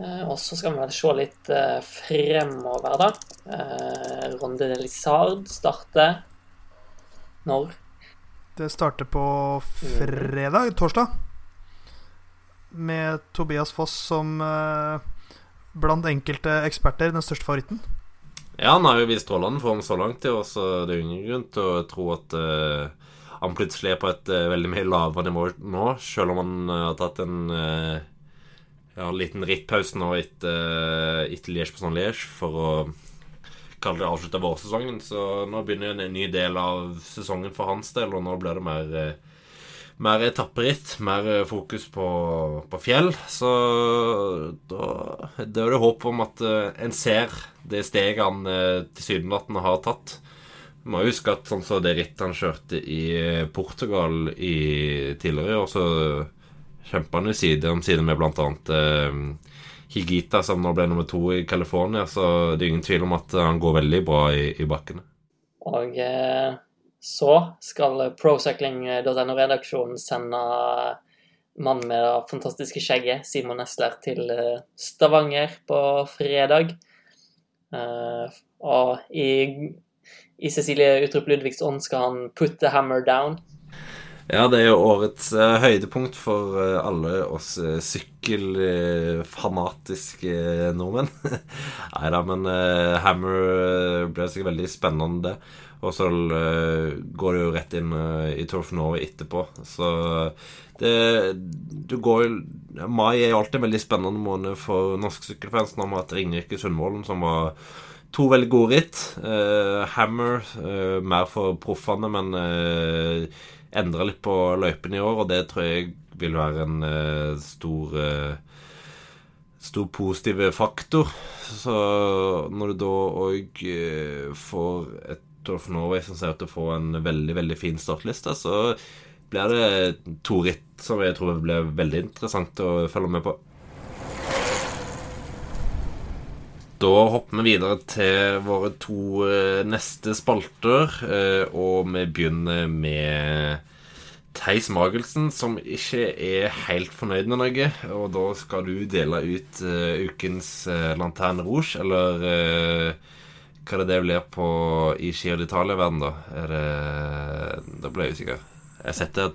Eh, og så skal vi vel se litt eh, fremover, da. Eh, Ronde de Lizard starter når? Det starter på fredag, torsdag, med Tobias Foss som blant enkelte eksperter den største favoritten. Ja, han har jo vist strålende form så langt i år, så det er ingen grunn til å tro at uh, han plutselig er på et uh, veldig mye lavere nivå nå, selv om han uh, har tatt en ja, liten rittpause nå etter, etter Liège-Bastogne-Liège for å kalle det avslutta vårsesongen. Så nå begynner en ny del av sesongen for hans del, og nå blir det mer, eh, mer etapperitt. Mer eh, fokus på, på, fjell. Så da, da er det håp om at eh, en ser det steget han tilsynelatende har tatt. Du må huske at sånn så det rittet han kjørte i Portugal i tidligere år, så kjempa han jo side om side med blant annet Higita, som nå ble nummer to i California. Så det er ingen tvil om at han går veldig bra i, i bakkene. Og eh, så skal procycling.no-redaksjonen sende mannen med det fantastiske skjegget, Simon Nesler, til eh, Stavanger på fredag. Eh, og i, i Cecilie Utrup Ludvigs ånd skal han 'put the hammer down'. Ja, det er jo årets uh, høydepunkt for uh, alle oss uh, sykkelfanatiske nordmenn. Nei da, men Hammer ble sikkert veldig spennende. Og så går det jo rett inn i Tour of Norway etterpå. Så det du går Mai er jo alltid en veldig spennende måned for norske sykkelfans. Nå har vi hatt Ringerike Sundvolden, som var to veldig gode ritt. Hammer mer for proffene, men endra litt på løypene i år, og det tror jeg vil være en uh, stor uh, stor positiv faktor. Så når du da òg uh, får et Tour of Norway som ser ut til å få en veldig veldig fin startliste, så blir det to ritt som jeg tror blir veldig interessant å følge med på. Da hopper vi videre til våre to eh, neste spalter, eh, og vi begynner med Theis Magelsen, som ikke er helt fornøyd med noe. Og da skal du dele ut uh, ukens Lanterne Rouge, eller hva er det det blir på i Giro d'Italia-verden, da? Er det Da ble jeg usikker. Jeg setter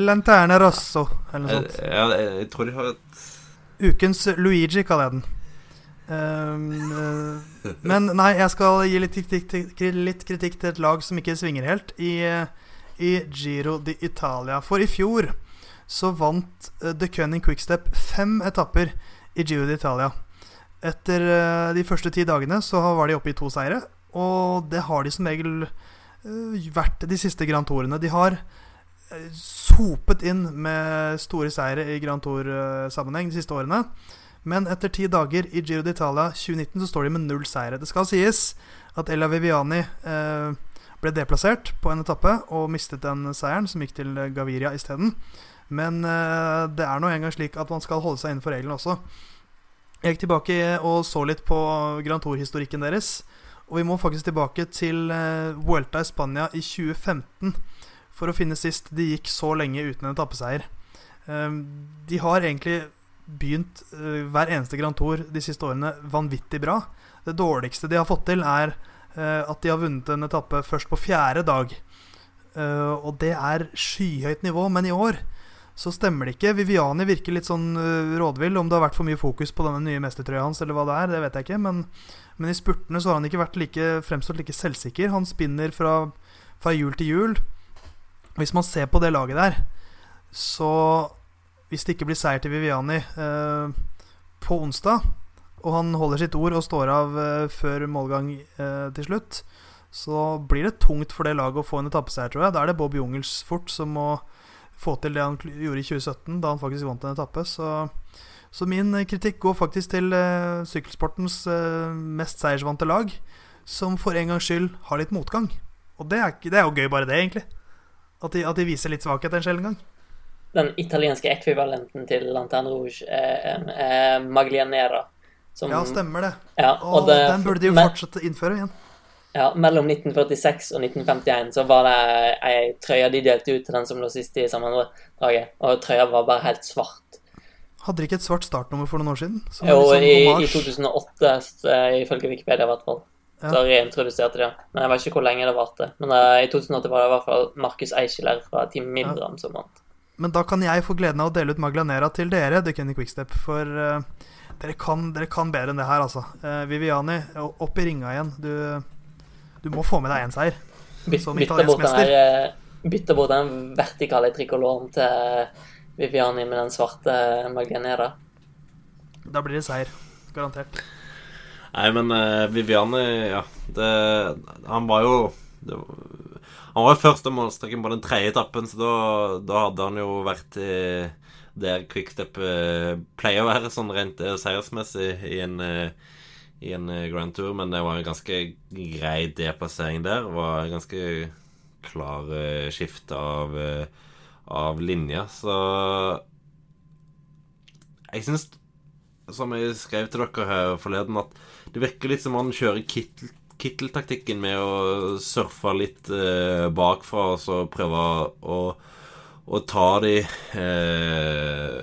Lanterne Rosso, eller noe sånt. Ja, jeg, jeg tror de har et Ukens Luigi, kaller jeg den. Um, eh, men nei, jeg skal gi litt kritikk, litt kritikk til et lag som ikke svinger helt, i, i Giro di Italia. For i fjor så vant uh, The Cunning Quickstep fem etapper i Giro di Italia. Etter uh, de første ti dagene så var de oppe i to seire, og det har de som regel vært de siste Grand Tourene. De har sopet inn med store seire i Grand Tour-sammenheng de siste årene. Men etter ti dager i Giro d'Italia 2019 så står de med null seire. Det skal sies at Ella Viviani eh, ble deplassert på en etappe og mistet den seieren, som gikk til Gaviria isteden. Men eh, det er nå engang slik at man skal holde seg innenfor reglene også. Jeg gikk tilbake og så litt på Grand Tour-historikken deres. Og vi må faktisk tilbake til eh, Vuelta i Spania i 2015 for å finne sist de gikk så lenge uten en etappeseier. Eh, de har egentlig begynt uh, hver eneste Grand Tour de siste årene vanvittig bra. Det dårligste de har fått til, er uh, at de har vunnet en etappe først på fjerde dag. Uh, og det er skyhøyt nivå, men i år så stemmer det ikke. Viviani virker litt sånn rådvill. Om det har vært for mye fokus på denne nye mestertrøya hans, eller hva det er, det vet jeg ikke. Men, men i spurtene så har han ikke vært like, fremstått like selvsikker. Han spinner fra, fra hjul til hjul. Hvis man ser på det laget der, så hvis det ikke blir seier til Viviani eh, på onsdag, og han holder sitt ord og står av eh, før målgang eh, til slutt, så blir det tungt for det laget å få en etappeseier, tror jeg. Da er det Bob Jungels fort som må få til det han gjorde i 2017, da han faktisk vant en etappe. Så, så min kritikk går faktisk til uh, sykkelsportens uh, mest seiersvante lag, som for en gangs skyld har litt motgang. Og det er, det er jo gøy, bare det, egentlig. At de, at de viser litt svakhet en sjelden gang den italienske ekvivalenten til Lanterne Rouge er, er Maglianera. Som, ja, stemmer det. Ja, og det, den burde de jo fortsette å innføre igjen. Ja, Mellom 1946 og 1951 så var det ei trøye de delte ut til den som lå sist i sammendraget, og trøya var bare helt svart. Hadde de ikke et svart startnummer for noen år siden? Jo, liksom, i, i, 2008, ifølge Wikipedia i hvert fall. Ja. Så reintroduserte de det. Men jeg vet ikke hvor lenge det varte. Men uh, i 2008 var det i hvert fall Markus Eicheler fra Team Mildram ja. som vant. Men da kan jeg få gleden av å dele ut Maglanera til dere, The Kenny Quickstep. For uh, dere, kan, dere, kan, bedre enn det her, altså. Uh, Viviani, opp i ringa igjen. Du, du må få med deg én seier. som italiensk mester. Eh, bytte bort den vertikale trikoloren til Viviani med den svarte Maglanera. Da blir det seier. Garantert. Nei, men uh, Viviani, ja det, Han var jo det, han var første målstreken på den tredje etappen, så da, da, hadde han jo vært i, der Quickstep eh, pleier å være, sånn rent eh, seiersmessig i en, eh, i en Grand Tour. Men det var en ganske grei deplassering der. Det var en ganske klar skifte skift av, av linja, Så jeg syns, som jeg skrev til dere her forleden, at det virker litt som han kjører Kittel Kittel-taktikken med å surfe litt eh, bakfra og så prøve å, å ta de eh,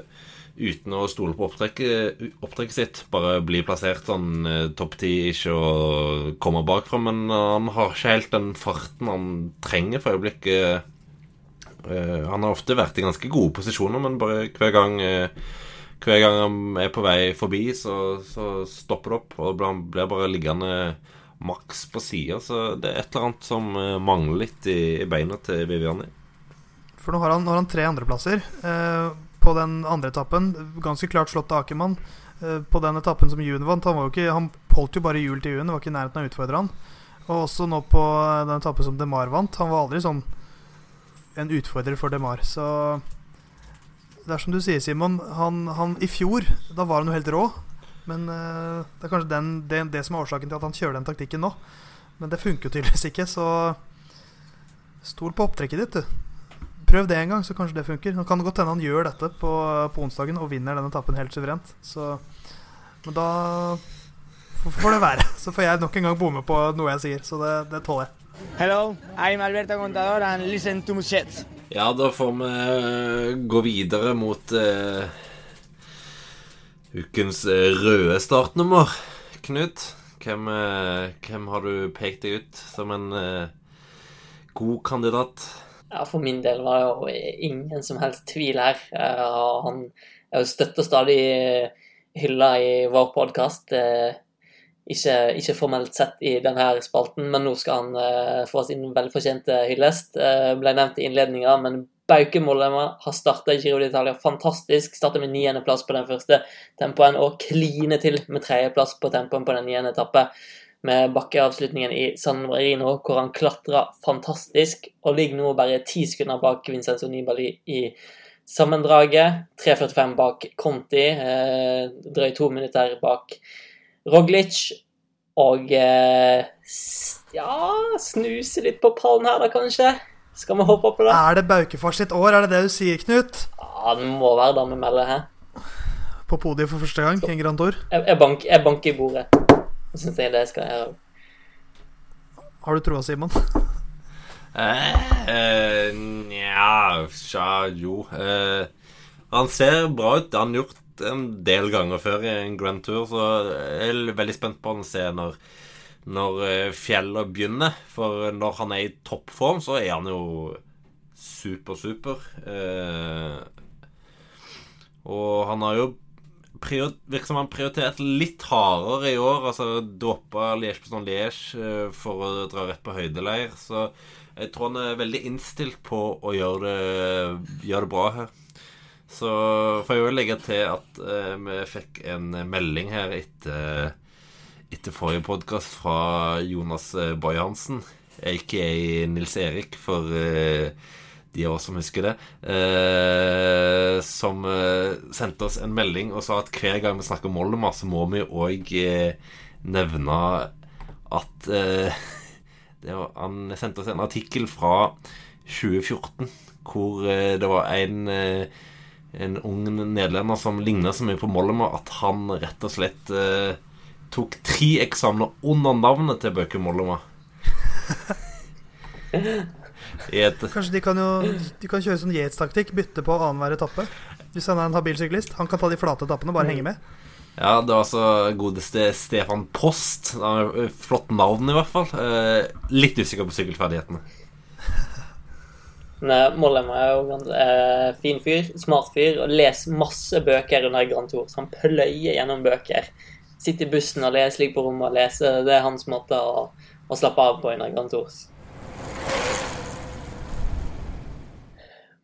uten å stole på opptrekket, opptrekket, sitt. Bare bli plassert sånn eh, topp ti, ikke å komme bakfra. Men han har ikke helt den farten han trenger for øyeblikket. Eh, han har ofte vært i ganske gode posisjoner, men bare hver gang eh, hver gang han er på vei forbi, så, så stopper det opp. Og han blir bare liggende maks på sida, så det er et eller annet som eh, mangler litt i, i beina til Viviani. For nå har han, har han tre andreplasser eh, på den andre etappen. Ganske klart slått av Akermann. Eh, på den etappen som June vant, han, ikke, han holdt jo bare hjul til June, var ikke i nærheten av å utfordre han. Og også nå på den etappen som DeMar vant. Han var aldri sånn en utfordrer for DeMar. Så det er som du sier, Simon. Han, han, I fjor, da var han jo helt rå. Men uh, det er kanskje den, det, det, som er årsaken til at han kjører den taktikken nå. Men det funker jo tydeligvis ikke, så stol på opptrekket ditt, du. Prøv det en gang, så kanskje det funker. Nå kan det godt hende han gjør dette på, på onsdagen og vinner denne etappen helt suverent. Så, men da får det være. Så får jeg nok en gang bomme på noe jeg sier. Så det, det tåler jeg. Hello, I'm Alberto Contador and listen to Muchet. Ja, da får vi eh, gå videre mot uh Ukens eh, røde startnummer, Knut. Hvem, eh, hvem, har du pekt deg ut som en uh, god kandidat? Ja, For min del var det jo ingen som helst tvil her. Uh, han er jo støtter stadig hylla i vår podkast. Ikke, ikke, formelt sett i denne spalten, men nå skal han uh, få sin velfortjente hyllest. Uh, ble nevnt i innledninga, men Bauke Mollema har starta Giro d'Italia fantastisk. Starta med niendeplass på den første tempoen og kline til med tredjeplass på tempoen på den niende etappe. Med bakkeavslutningen i San Marino, hvor han klatra fantastisk og ligger nå bare ti sekunder bak Vincenzo Nibali i sammendraget. 3.45 bak Conti, eh, drøyt to minutter bak Roglic og eh, ja, snuse litt på pallen her, da, kanskje. Skal vi håpe på det? Er det Baukefars sitt år, er det det du sier, Knut? Ja, det må være det vi melder her. På podiet for første gang i en Grand Tour? Jeg, jeg, bank, jeg banker i bordet. Så syns jeg det skal gjøre. Har du troa, Simon? Eh, eh, Tja, jo. Eh, han ser bra ut. Det har han gjort en del ganger før i en Grand Tour, så jeg er veldig spent på å se når, når eh, fjellet begynner. For når han er i toppform, så er han jo super, super. Eh, og han har jo virker som han prioritert litt hardere i år. Altså droppa Liège på sånn Liège eh, for å dra rett på høydeleir. Så jeg tror han er veldig innstilt på å gjøre det, gjøre det bra her. Så får jeg jo legge til at eh, vi fikk en melding her etter, etter forrige podkast fra Jonas eh, Boy-Hansen, aka Nils Erik, for eh, de av oss som husker det, eh, som sendte oss en melding og sa at hver gang vi snakker Moldemar, så må vi òg nevne at var, Han sendte oss en artikkel fra 2014 hvor det var en en ung nederlender som ligna så mye på Mollema at han rett og slett eh, tok tre eksamener under navnet til Bøke Mollema. Kanskje de kan jo De kan kjøre sånn Yates-taktikk, bytte på annenhver etappe. Hvis han er en habil syklist. Han kan ta de flate etappene og bare henge med. Ja, det var altså godeste Stefan Post. Flott navn, i hvert fall. Eh, litt usikker på sykkelferdighetene. Mollem er jo en eh, fin fyr, smart fyr, og leser masse bøker under Grand Tour. Så han pløyer gjennom bøker. Sitter i bussen og lese, ligge på rommet og lese. Det er hans måte å, å slappe av på under Grand.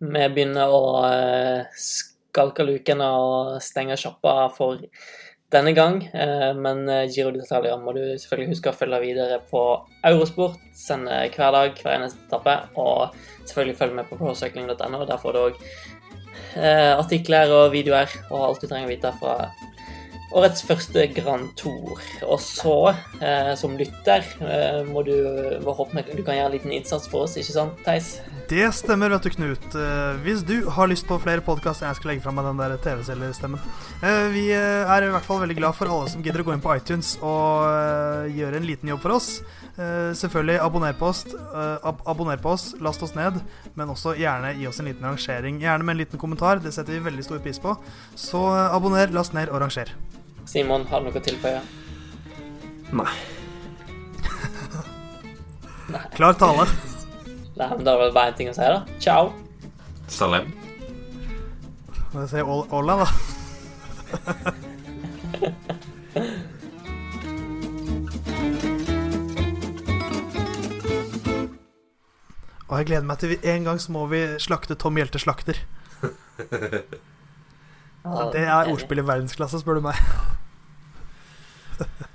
Vi begynner å eh, skalke lukene og stenge sjappa for denne gang. Eh, men eh, Giro d'Italia må du selvfølgelig huske å følge videre på Eurosport. Sende hver dag, hver eneste etappe. Og selvfølgelig følg med på procycling.no. Der får du òg artikler og videoer og alt du trenger å vite fra årets første Grand Tour. Og så, eh, som lytter, eh, må du håpe du kan gjøre en liten innsats for oss, ikke sant, Theis? Det stemmer, vet du, Knut. Eh, hvis du har lyst på flere podkaster Jeg skal legge fram med den der TV-selgerstemmen. Eh, vi eh, er i hvert fall veldig glad for alle som gidder å gå inn på iTunes og gjøre en liten jobb for oss. Selvfølgelig abonner på oss, ab abonner på oss, last oss ned, men også gjerne gi oss en liten rangering. Gjerne med en liten kommentar, det setter vi veldig stor pris på. Så abonner, last ned og ranger. Simon, har du noe å tilføye? Nei. Nei. Klar tale. Nei, men Da var det bare én ting å si, da. Ciao. Salem. Må jeg si Ola, da. Og jeg gleder meg til vi, en gang så må vi slakte Tom Hjelte slakter. Det er ordspill i verdensklasse, spør du meg.